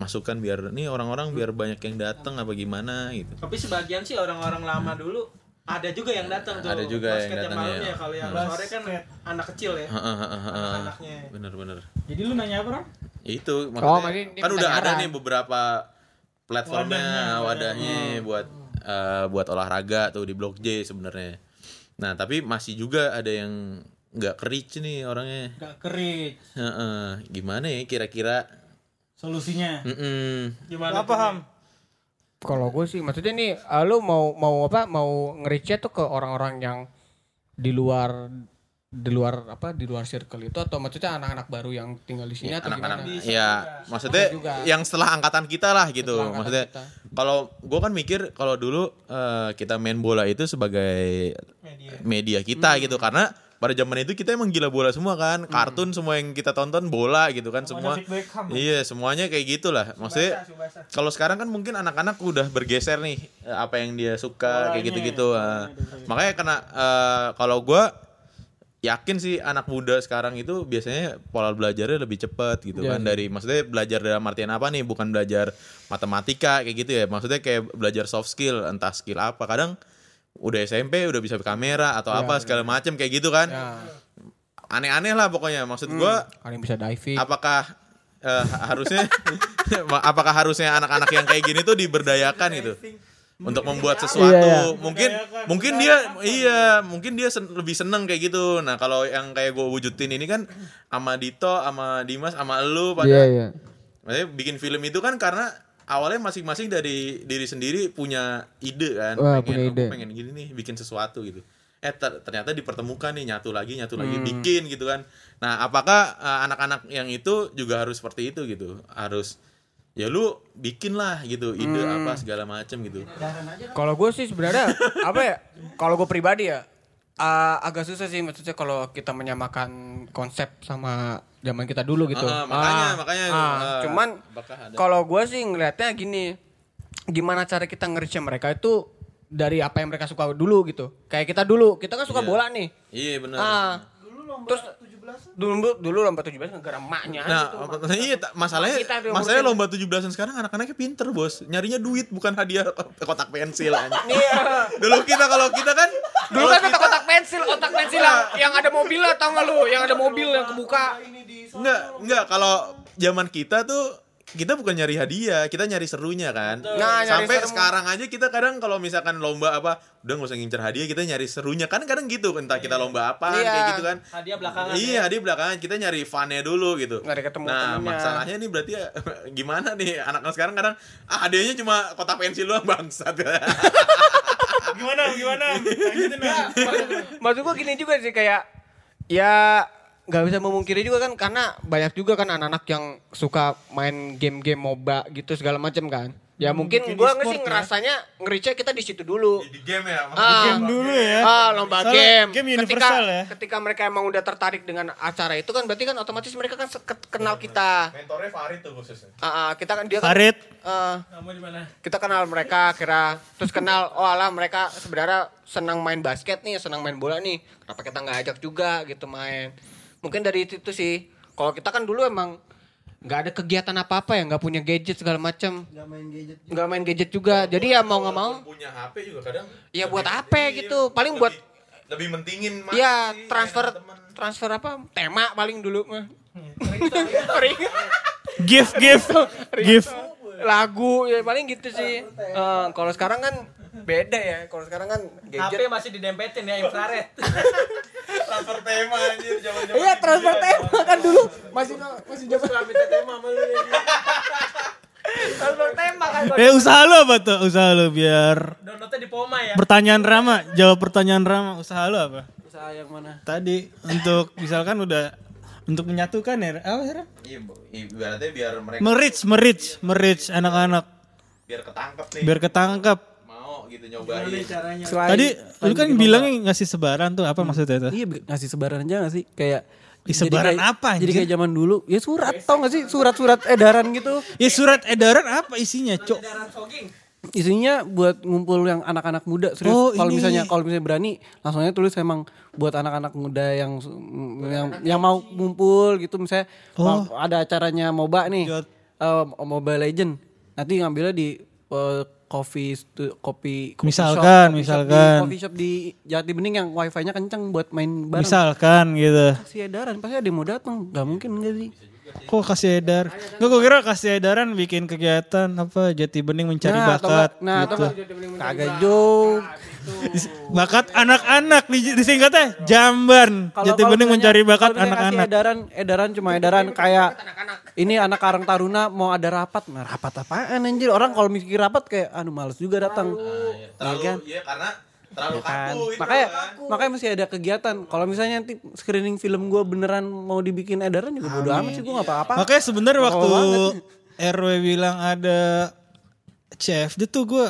Speaker 3: masukan biar nih orang-orang biar banyak yang datang apa gimana gitu
Speaker 6: Tapi sebagian sih orang-orang lama dulu ada juga yang datang tuh.
Speaker 3: Ada juga
Speaker 6: Basket
Speaker 3: yang datang, ya.
Speaker 6: ya. Kalau yang sore kan anak kecil ya.
Speaker 3: Heeh, heeh, heeh.
Speaker 6: Anak-anaknya.
Speaker 3: bener-bener
Speaker 2: Jadi lu nanya apa, Ram?
Speaker 3: itu
Speaker 1: Oh,
Speaker 3: maksudnya
Speaker 1: dia
Speaker 3: kan udah ada nih beberapa platformnya wadahnya buat eh, buat olahraga tuh di Blok J sebenarnya nah tapi masih juga ada yang nggak kerich nih orangnya
Speaker 2: Gak kerik.
Speaker 3: Heeh, gimana ya kira-kira
Speaker 2: Solusinya.
Speaker 3: Mm-mm.
Speaker 6: Gimana?
Speaker 2: Apa, Ham?
Speaker 1: Kalau gue sih maksudnya nih eh, lu mau mau apa mau nge tuh ke orang-orang yang di luar di luar apa di luar circle itu atau maksudnya anak-anak baru yang tinggal di sini atau
Speaker 3: anak-anak
Speaker 1: gimana?
Speaker 3: ya maksudnya
Speaker 1: juga.
Speaker 3: yang setelah angkatan kita lah gitu
Speaker 1: Setelah
Speaker 3: maksudnya kalau gue kan mikir kalau dulu eh, kita main bola itu sebagai
Speaker 6: Media.
Speaker 3: media kita gitu karena pada zaman itu kita emang gila bola semua kan. Kartun semua yang kita tonton bola gitu kan semua. Iya, semuanya kayak gitulah. Maksudnya kalau sekarang kan mungkin anak-anak udah bergeser nih eh, apa yang dia suka kayak gitu-gitu. Ah. Makanya kena eh, kalau gua yakin sih anak muda sekarang itu biasanya pola belajarnya lebih cepat gitu kan dari maksudnya belajar dalam artian apa nih bukan belajar matematika kayak gitu ya maksudnya kayak belajar soft skill entah skill apa kadang udah SMP udah bisa kamera atau apa segala macem kayak gitu kan. Aneh-aneh lah pokoknya maksud gua
Speaker 1: Ada yang bisa diving.
Speaker 3: apakah eh, harusnya apakah harusnya anak-anak yang kayak gini tuh diberdayakan gitu? Untuk membuat sesuatu. Mungkin mungkin dia iya mungkin dia sen- lebih seneng kayak gitu. Nah kalau yang kayak gue wujudin ini kan sama Dito sama Dimas sama lu pada
Speaker 1: Iya, iya.
Speaker 3: Maksudnya bikin film itu kan karena awalnya masing-masing dari diri sendiri punya ide kan
Speaker 1: Wah,
Speaker 3: pengen
Speaker 1: punya
Speaker 3: "Oh,
Speaker 1: ide."
Speaker 3: pengen gini nih bikin sesuatu gitu eh ter- ternyata dipertemukan nih nyatu lagi nyatu lagi
Speaker 1: Hmm.
Speaker 3: bikin gitu kan nah apakah eh, anak-anak yang itu juga harus seperti itu gitu harus ya lu bikin lah gitu ide
Speaker 1: Hmm.
Speaker 3: apa segala macem gitu
Speaker 1: Kalau gue sih sebenarnya apa ya? Kalau gue pribadi ya uh, agak susah sih maksudnya kalau kita menyamakan konsep sama zaman kita dulu gitu.
Speaker 3: Ah, makanya
Speaker 1: Ah,
Speaker 3: makanya
Speaker 1: ah,
Speaker 3: eh,
Speaker 1: cuman kalau gue sih ngelihatnya gini, gimana cara kita nge mereka itu dari apa yang mereka suka dulu gitu. Kayak kita dulu, kita kan suka bola nih.
Speaker 3: iya benar
Speaker 1: Ah. Terus dulu dulu lomba 17 negara emaknya
Speaker 3: Nah,
Speaker 1: gitu.
Speaker 3: apa- iya masalahnya
Speaker 1: Kita
Speaker 3: masalahnya lomba 17-an sekarang anak-anaknya pinter, Bos. Nyarinya duit bukan hadiah kotak pensil aja.
Speaker 1: Iya.
Speaker 3: Dulu kita kalau kita kan
Speaker 1: Dulu kan kotak kotak pensil, kotak pensil yang, yang ada mobil tau gak lu? Yang ada mobil yang kebuka.
Speaker 3: enggak enggak kalau zaman kita tuh kita bukan nyari hadiah, kita nyari serunya kan.
Speaker 1: Nah, nyari
Speaker 3: Sampai
Speaker 1: seru.
Speaker 3: sekarang aja kita kadang kalau misalkan lomba apa, udah nggak usah ngincer hadiah, kita nyari serunya. Kan kadang gitu, entah kita lomba apa
Speaker 1: Iya.
Speaker 3: kayak gitu kan.
Speaker 6: Hadiah belakangan
Speaker 3: Iya, hadiah belakangan kita nyari funnya dulu gitu.
Speaker 1: Nyari ketemu
Speaker 3: nah,
Speaker 1: temennya.
Speaker 3: masalahnya nih berarti ya, gimana nih anak-anak sekarang kadang ah hadiahnya cuma kotak pensil doang bangsat.
Speaker 2: Gimana gimana? Nam.
Speaker 1: Maksud gua gini juga sih kayak ya nggak bisa memungkiri juga kan karena banyak juga kan anak-anak yang suka main game-game MOBA gitu segala macam kan. Ya mungkin gua nggak sih ngerasanya ngerice kita di situ dulu.
Speaker 3: Di game ya.
Speaker 1: Ah,
Speaker 2: Game dulu ya.
Speaker 1: Ah, lomba
Speaker 2: Soalnya
Speaker 1: game.
Speaker 2: game
Speaker 1: ketika,
Speaker 2: universal ya.
Speaker 1: Ketika mereka emang udah tertarik dengan acara itu kan berarti kan otomatis mereka kan kenal kita.
Speaker 3: Mentornya Farid tuh khususnya.
Speaker 1: Ah, ah, kita kan dia kan
Speaker 2: Farid.
Speaker 1: eh,
Speaker 6: Kamu di mana?
Speaker 1: kita kenal mereka kira terus kenal oh alah mereka sebenarnya senang main basket nih senang main bola nih kenapa kita nggak ajak juga gitu main mungkin dari itu sih kalau kita kan dulu emang nggak ada kegiatan apa apa ya nggak punya gadget segala macam nggak main gadget nggak main gadget juga. Jadi ya mau nggak mau.
Speaker 3: Punya HP juga kadang.
Speaker 1: Ya buat
Speaker 3: lebih-
Speaker 1: apa
Speaker 3: iya,
Speaker 1: gitu. Paling buat
Speaker 3: lebih- lebih mentingin mana
Speaker 1: ya
Speaker 3: sih,
Speaker 1: transfer
Speaker 3: temen.
Speaker 1: transfer apa? Tema paling dulu mah.
Speaker 2: Gift gift. Gift.
Speaker 1: lagu ya paling gitu sih. Eh, kalau sekarang kan beda ya kalau sekarang kan gadget
Speaker 6: HP masih didempetin ya infrared.
Speaker 3: transfer tema anjir zaman-zaman
Speaker 1: Iya transfer tema kan dulu masih masih zaman transfer tema kan.
Speaker 2: Eh usaha lu apa tuh? Usaha lu biar
Speaker 6: Downloadnya di Poma ya.
Speaker 2: pertanyaan Rama, jawab pertanyaan Rama. Usaha lu apa?
Speaker 7: Usaha yang mana?
Speaker 2: Tadi untuk misalkan udah untuk menyatukan ya apa sih?
Speaker 3: Iya Bu. ibaratnya biar mereka
Speaker 2: Merich, merich, merich anak-anak
Speaker 3: biar ketangkep nih
Speaker 2: biar ketangkap.
Speaker 3: Gitu nyobain
Speaker 7: Selain,
Speaker 2: Tadi lu kan
Speaker 7: bikin
Speaker 2: bilangnya ngasih sebaran tuh apa maksudnya itu?
Speaker 7: Iya ngasih sebaran aja gak sih? Kayak
Speaker 2: Ih,
Speaker 7: jadi
Speaker 2: sebaran
Speaker 7: kayak-
Speaker 2: apa,
Speaker 7: Jadi
Speaker 2: anjir?
Speaker 7: kayak zaman dulu. Ya surat tau gak sih? Surat-surat edaran gitu.
Speaker 2: Ya surat edaran apa isinya, Cok?
Speaker 7: Isinya buat ngumpul yang anak-anak muda. Serius.
Speaker 2: Oh,
Speaker 7: kalau misalnya kalau misalnya berani, langsung aja tulis emang buat anak-anak muda yang yang yang mau ngumpul gitu misalnya
Speaker 2: Oh.
Speaker 7: ada acaranya MOBA nih. Eh, Mobile Legend. Nanti ngambilnya di eh, coffee stu- kopi coffee
Speaker 2: Misalkan,
Speaker 7: shop, coffee shop
Speaker 2: misalkan.
Speaker 7: di, coffee shop di Jati Bening yang wifi-nya kenceng buat main bareng.
Speaker 2: Misalkan gitu.
Speaker 7: kasih edaran pasti ada yang mau datang nggak mungkin enggak sih
Speaker 2: Kok kasih edar? Gue gue kira kasih edaran bikin kegiatan apa Jati Bening mencari
Speaker 7: Nah,
Speaker 2: bakat
Speaker 7: nggak- nah
Speaker 2: gitu.
Speaker 7: nggak- kagak joke
Speaker 2: Bakat anak-anak di disingkatnya Jamban.
Speaker 7: Kalau-
Speaker 2: Jati Bening mencari bakat anak-anak.
Speaker 7: edaran edaran cuma edaran kayak ini anak Karang Taruna mau ada rapat nah, rapat apaan anjir orang kalau mikir rapat kayak aduh males juga datang
Speaker 3: terlalu
Speaker 7: kan?
Speaker 3: iya karena terlalu
Speaker 7: Ya kan?
Speaker 3: kaku itu
Speaker 7: makanya
Speaker 3: kan.
Speaker 7: makanya masih ada kegiatan kalau misalnya nanti screening film gue beneran mau dibikin edaran juga bodo amat sih gue nggak apa-apa
Speaker 2: Makanya sebenarnya
Speaker 7: Apa
Speaker 2: waktu
Speaker 7: banget.
Speaker 2: RW bilang ada CFD tuh gue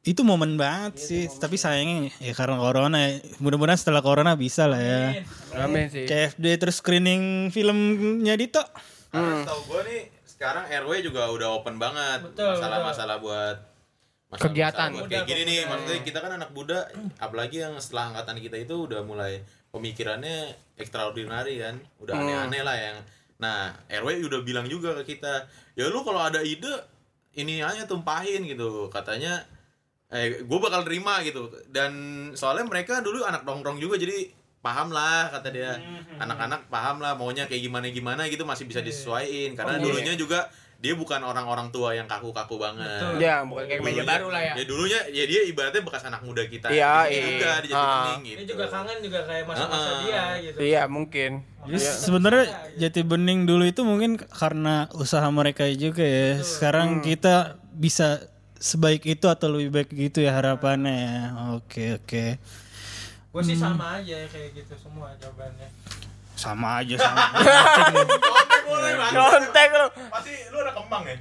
Speaker 2: itu momen banget sih. tapi sayangnya ya karena corona ya. mudah-mudahan setelah corona bisa lah ya.
Speaker 1: Amin. Sih.
Speaker 2: CFD terus screening filmnya Dito.
Speaker 3: Karena tahu gue nih sekarang RW juga udah open banget. Masalah-masalah buat masalah-
Speaker 1: Kegiatan.
Speaker 3: masalah buat kayak gini nih. maksudnya kita kan anak muda apalagi yang setelah angkatan kita itu udah mulai pemikirannya extraordinary kan. Udah aneh-aneh lah yang nah RW udah bilang juga ke kita ya lu kalau ada ide ini aja tumpahin gitu. Katanya eh gue bakal terima gitu dan soalnya mereka dulu anak nongkrong juga jadi paham lah kata dia anak-anak paham lah maunya kayak gimana gimana gitu masih bisa disesuaiin karena dulunya juga dia bukan orang-orang tua yang kaku-kaku banget
Speaker 1: Ya, bukan kayak meja baru lah ya.
Speaker 3: ya dulunya ya dia ibaratnya bekas anak muda kita
Speaker 1: Iya,
Speaker 3: sini
Speaker 1: iya.
Speaker 3: juga di Jati
Speaker 1: Ah.
Speaker 3: Bening gitu
Speaker 6: Dia juga kangen juga kayak masa-masa
Speaker 3: Heeh.
Speaker 6: dia gitu.
Speaker 1: Iya, mungkin.
Speaker 2: Jadi sebenarnya Jati Bening dulu itu mungkin karena usaha mereka juga ya. Sekarang kita bisa sebaik itu atau lebih baik gitu ya harapannya ya. Oke oke.
Speaker 6: Gue sih sama aja kayak gitu semua jawabannya.
Speaker 2: Sama aja sama.
Speaker 3: Kontak
Speaker 1: lu.
Speaker 3: pasti lu ada kembang ya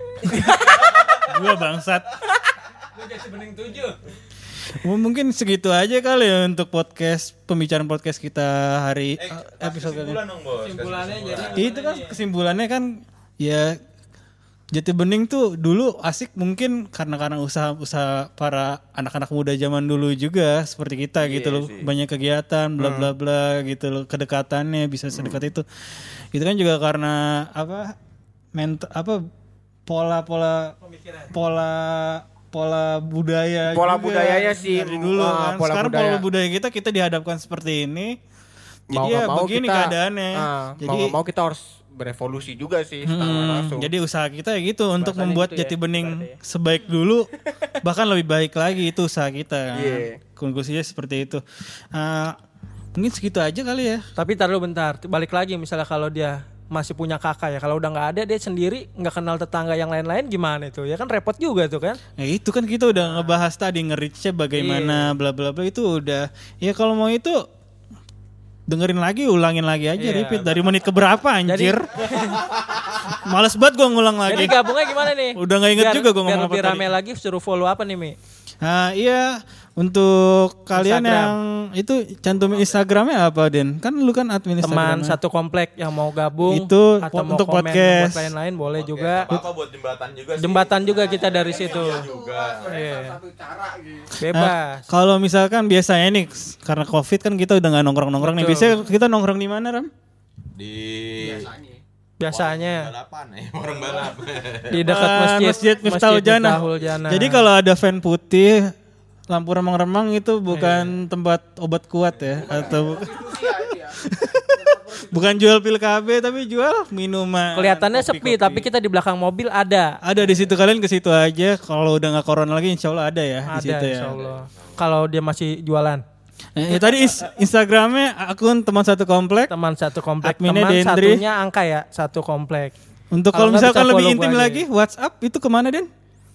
Speaker 2: Gua bangsat.
Speaker 6: Gue jadi bening tujuh.
Speaker 2: Mungkin segitu aja kali ya untuk podcast pembicaraan podcast kita hari
Speaker 3: eh kasih
Speaker 2: episode
Speaker 3: Kasih
Speaker 6: Kesimpulannya
Speaker 3: kesimpulan.
Speaker 6: jadi
Speaker 2: Itu kan kesimpulannya kan ya Jati Bening tuh dulu asik mungkin karena karena usaha usaha para anak-anak muda zaman dulu juga seperti kita gitu loh. banyak kegiatan bla bla bla gitu loh. Kedekatannya bisa sedekat itu. Itu kan juga karena apa ment apa pola pola pola pola budaya
Speaker 1: Pola
Speaker 2: juga
Speaker 1: budayanya sih,
Speaker 2: dari dulu
Speaker 1: ah,
Speaker 2: kan.
Speaker 1: pola
Speaker 2: sekarang
Speaker 1: budaya.
Speaker 2: pola budaya kita kita dihadapkan seperti ini. Jadi
Speaker 1: Mau
Speaker 2: ya
Speaker 1: mau
Speaker 2: begini
Speaker 1: kita,
Speaker 2: keadaannya.
Speaker 1: Ah,
Speaker 2: jadi
Speaker 1: mau mau kita harus berevolusi juga sih
Speaker 2: Hmm,
Speaker 1: langsung.
Speaker 2: jadi usaha kita ya gitu untuk
Speaker 1: Bahasanya
Speaker 2: membuat
Speaker 1: gitu ya,
Speaker 2: Jati Bening sebaik dulu bahkan lebih baik lagi itu usaha kita kan.
Speaker 1: Iya.
Speaker 2: Konklusinya seperti itu. Ah, mungkin segitu aja kali ya.
Speaker 6: Tapi taruh bentar, balik lagi misalnya kalau dia masih punya kakak ya, kalau udah nggak ada dia sendiri nggak kenal tetangga yang lain-lain gimana itu? Ya kan repot juga tuh kan?
Speaker 2: Ya itu kan kita udah ngebahas tadi nge-reach-nya bagaimana bla bla bla itu udah ya kalau mau itu dengerin lagi ulangin lagi aja repeat dari menit ke berapa anjir. Males banget gua ngulang
Speaker 6: Jadi
Speaker 2: lagi.
Speaker 6: gabungnya gimana nih?
Speaker 2: Udah nggak inget
Speaker 6: Biar-
Speaker 2: juga gua
Speaker 6: biar
Speaker 2: ngomong apa
Speaker 6: lebih
Speaker 2: tadi.
Speaker 6: rame lagi suruh follow apa nih Mi?
Speaker 2: Nah, iya untuk kalian
Speaker 6: Instagram.
Speaker 2: yang itu cantumin Instagramnya apa Den? Kan lu kan admin
Speaker 6: Teman satu komplek yang mau gabung
Speaker 2: Itu
Speaker 6: atau
Speaker 2: po-
Speaker 6: mau
Speaker 2: untuk
Speaker 6: komen
Speaker 2: podcast.
Speaker 6: buat lain-lain boleh juga.
Speaker 3: apa buat jembatan juga sih
Speaker 6: Jembatan juga kita dari situ.
Speaker 3: juga
Speaker 6: Iya.
Speaker 2: Nah,
Speaker 6: Bebas.
Speaker 2: kalau misalkan biasanya nih karena covid kan kita udah nggak nongkrong nongkrong nih. Biasanya kita nongkrong di mana Ram?
Speaker 3: di
Speaker 6: Biasanya
Speaker 3: balapan ya orang balap
Speaker 6: di dekat masjid
Speaker 2: masjid Miftahul Jannah. Jadi kalau ada fan putih lampu remang-remang itu bukan
Speaker 6: Iya.
Speaker 2: tempat obat kuat ya atau bukan jual pil KB tapi jual minuman.
Speaker 6: kelihatannya sepi tapi kita di belakang mobil ada.
Speaker 2: Ada di situ kalian ke situ aja. Kalau udah nggak corona lagi, insya Allah ada ya di
Speaker 6: Ada
Speaker 2: situ ya.
Speaker 6: insya Allah. Kalau dia masih jualan.
Speaker 2: Eh, ya, tadi ins- Instagramnya akun teman satu komplek.
Speaker 6: Teman satu komplek.
Speaker 2: Adminnya
Speaker 6: Teman
Speaker 2: Dendri.
Speaker 6: satunya angka ya, satu komplek.
Speaker 2: Untuk
Speaker 6: Kalau
Speaker 2: misalkan lebih intim
Speaker 6: aja.
Speaker 2: lagi, WhatsApp itu ke mana Den?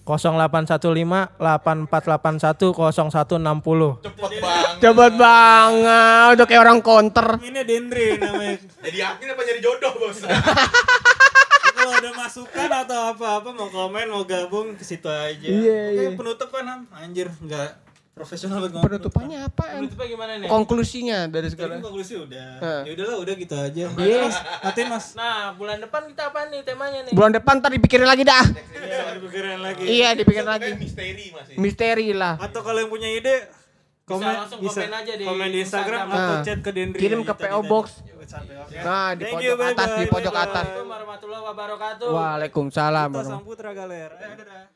Speaker 6: 0815 8481 0160.
Speaker 3: cepet banget
Speaker 1: Cepet banget, udah kayak orang counter.
Speaker 2: Ini Dendri namanya.
Speaker 3: jadi yakin apa nyari jodoh bos
Speaker 2: kalau ada masukan atau apa-apa mau komen mau gabung ke situ aja.
Speaker 1: Iya,
Speaker 2: Oke, penutup kan? Anjir, enggak profesional banget ngomong.
Speaker 1: Penutupannya apa?
Speaker 6: Penutupnya gimana nih?
Speaker 1: Konklusinya dari
Speaker 2: Tadi
Speaker 1: sekarang.
Speaker 2: kan konklusi udah.
Speaker 1: Heeh.
Speaker 2: Ya udahlah, udah gitu aja.
Speaker 1: Iya.
Speaker 2: Mas, Latin Mas.
Speaker 6: Nah, bulan depan kita apa nih temanya nih?
Speaker 1: Bulan depan ntar dipikirin lagi dah.
Speaker 2: Iya, dipikirin lagi.
Speaker 1: Iya, dipikirin lagi.
Speaker 3: misteri masih
Speaker 1: Misteri lah.
Speaker 2: Atau kalau yang punya ide komen
Speaker 6: langsung komen aja di
Speaker 2: komen di Instagram,
Speaker 6: Instagram.
Speaker 2: atau
Speaker 1: Nah,
Speaker 2: chat ke Dendri.
Speaker 1: kirim ke
Speaker 2: tadi
Speaker 1: PO
Speaker 2: tadi.
Speaker 1: Box.
Speaker 2: Oke.
Speaker 1: Nah, di
Speaker 2: Thank
Speaker 1: pojok
Speaker 2: you,
Speaker 1: atas, di pojok atas.
Speaker 6: Assalamualaikum warahmatullahi wabarakatuh.
Speaker 1: Waalaikumsalam.
Speaker 2: Kita Sang Putra Galer. Eh, dadah.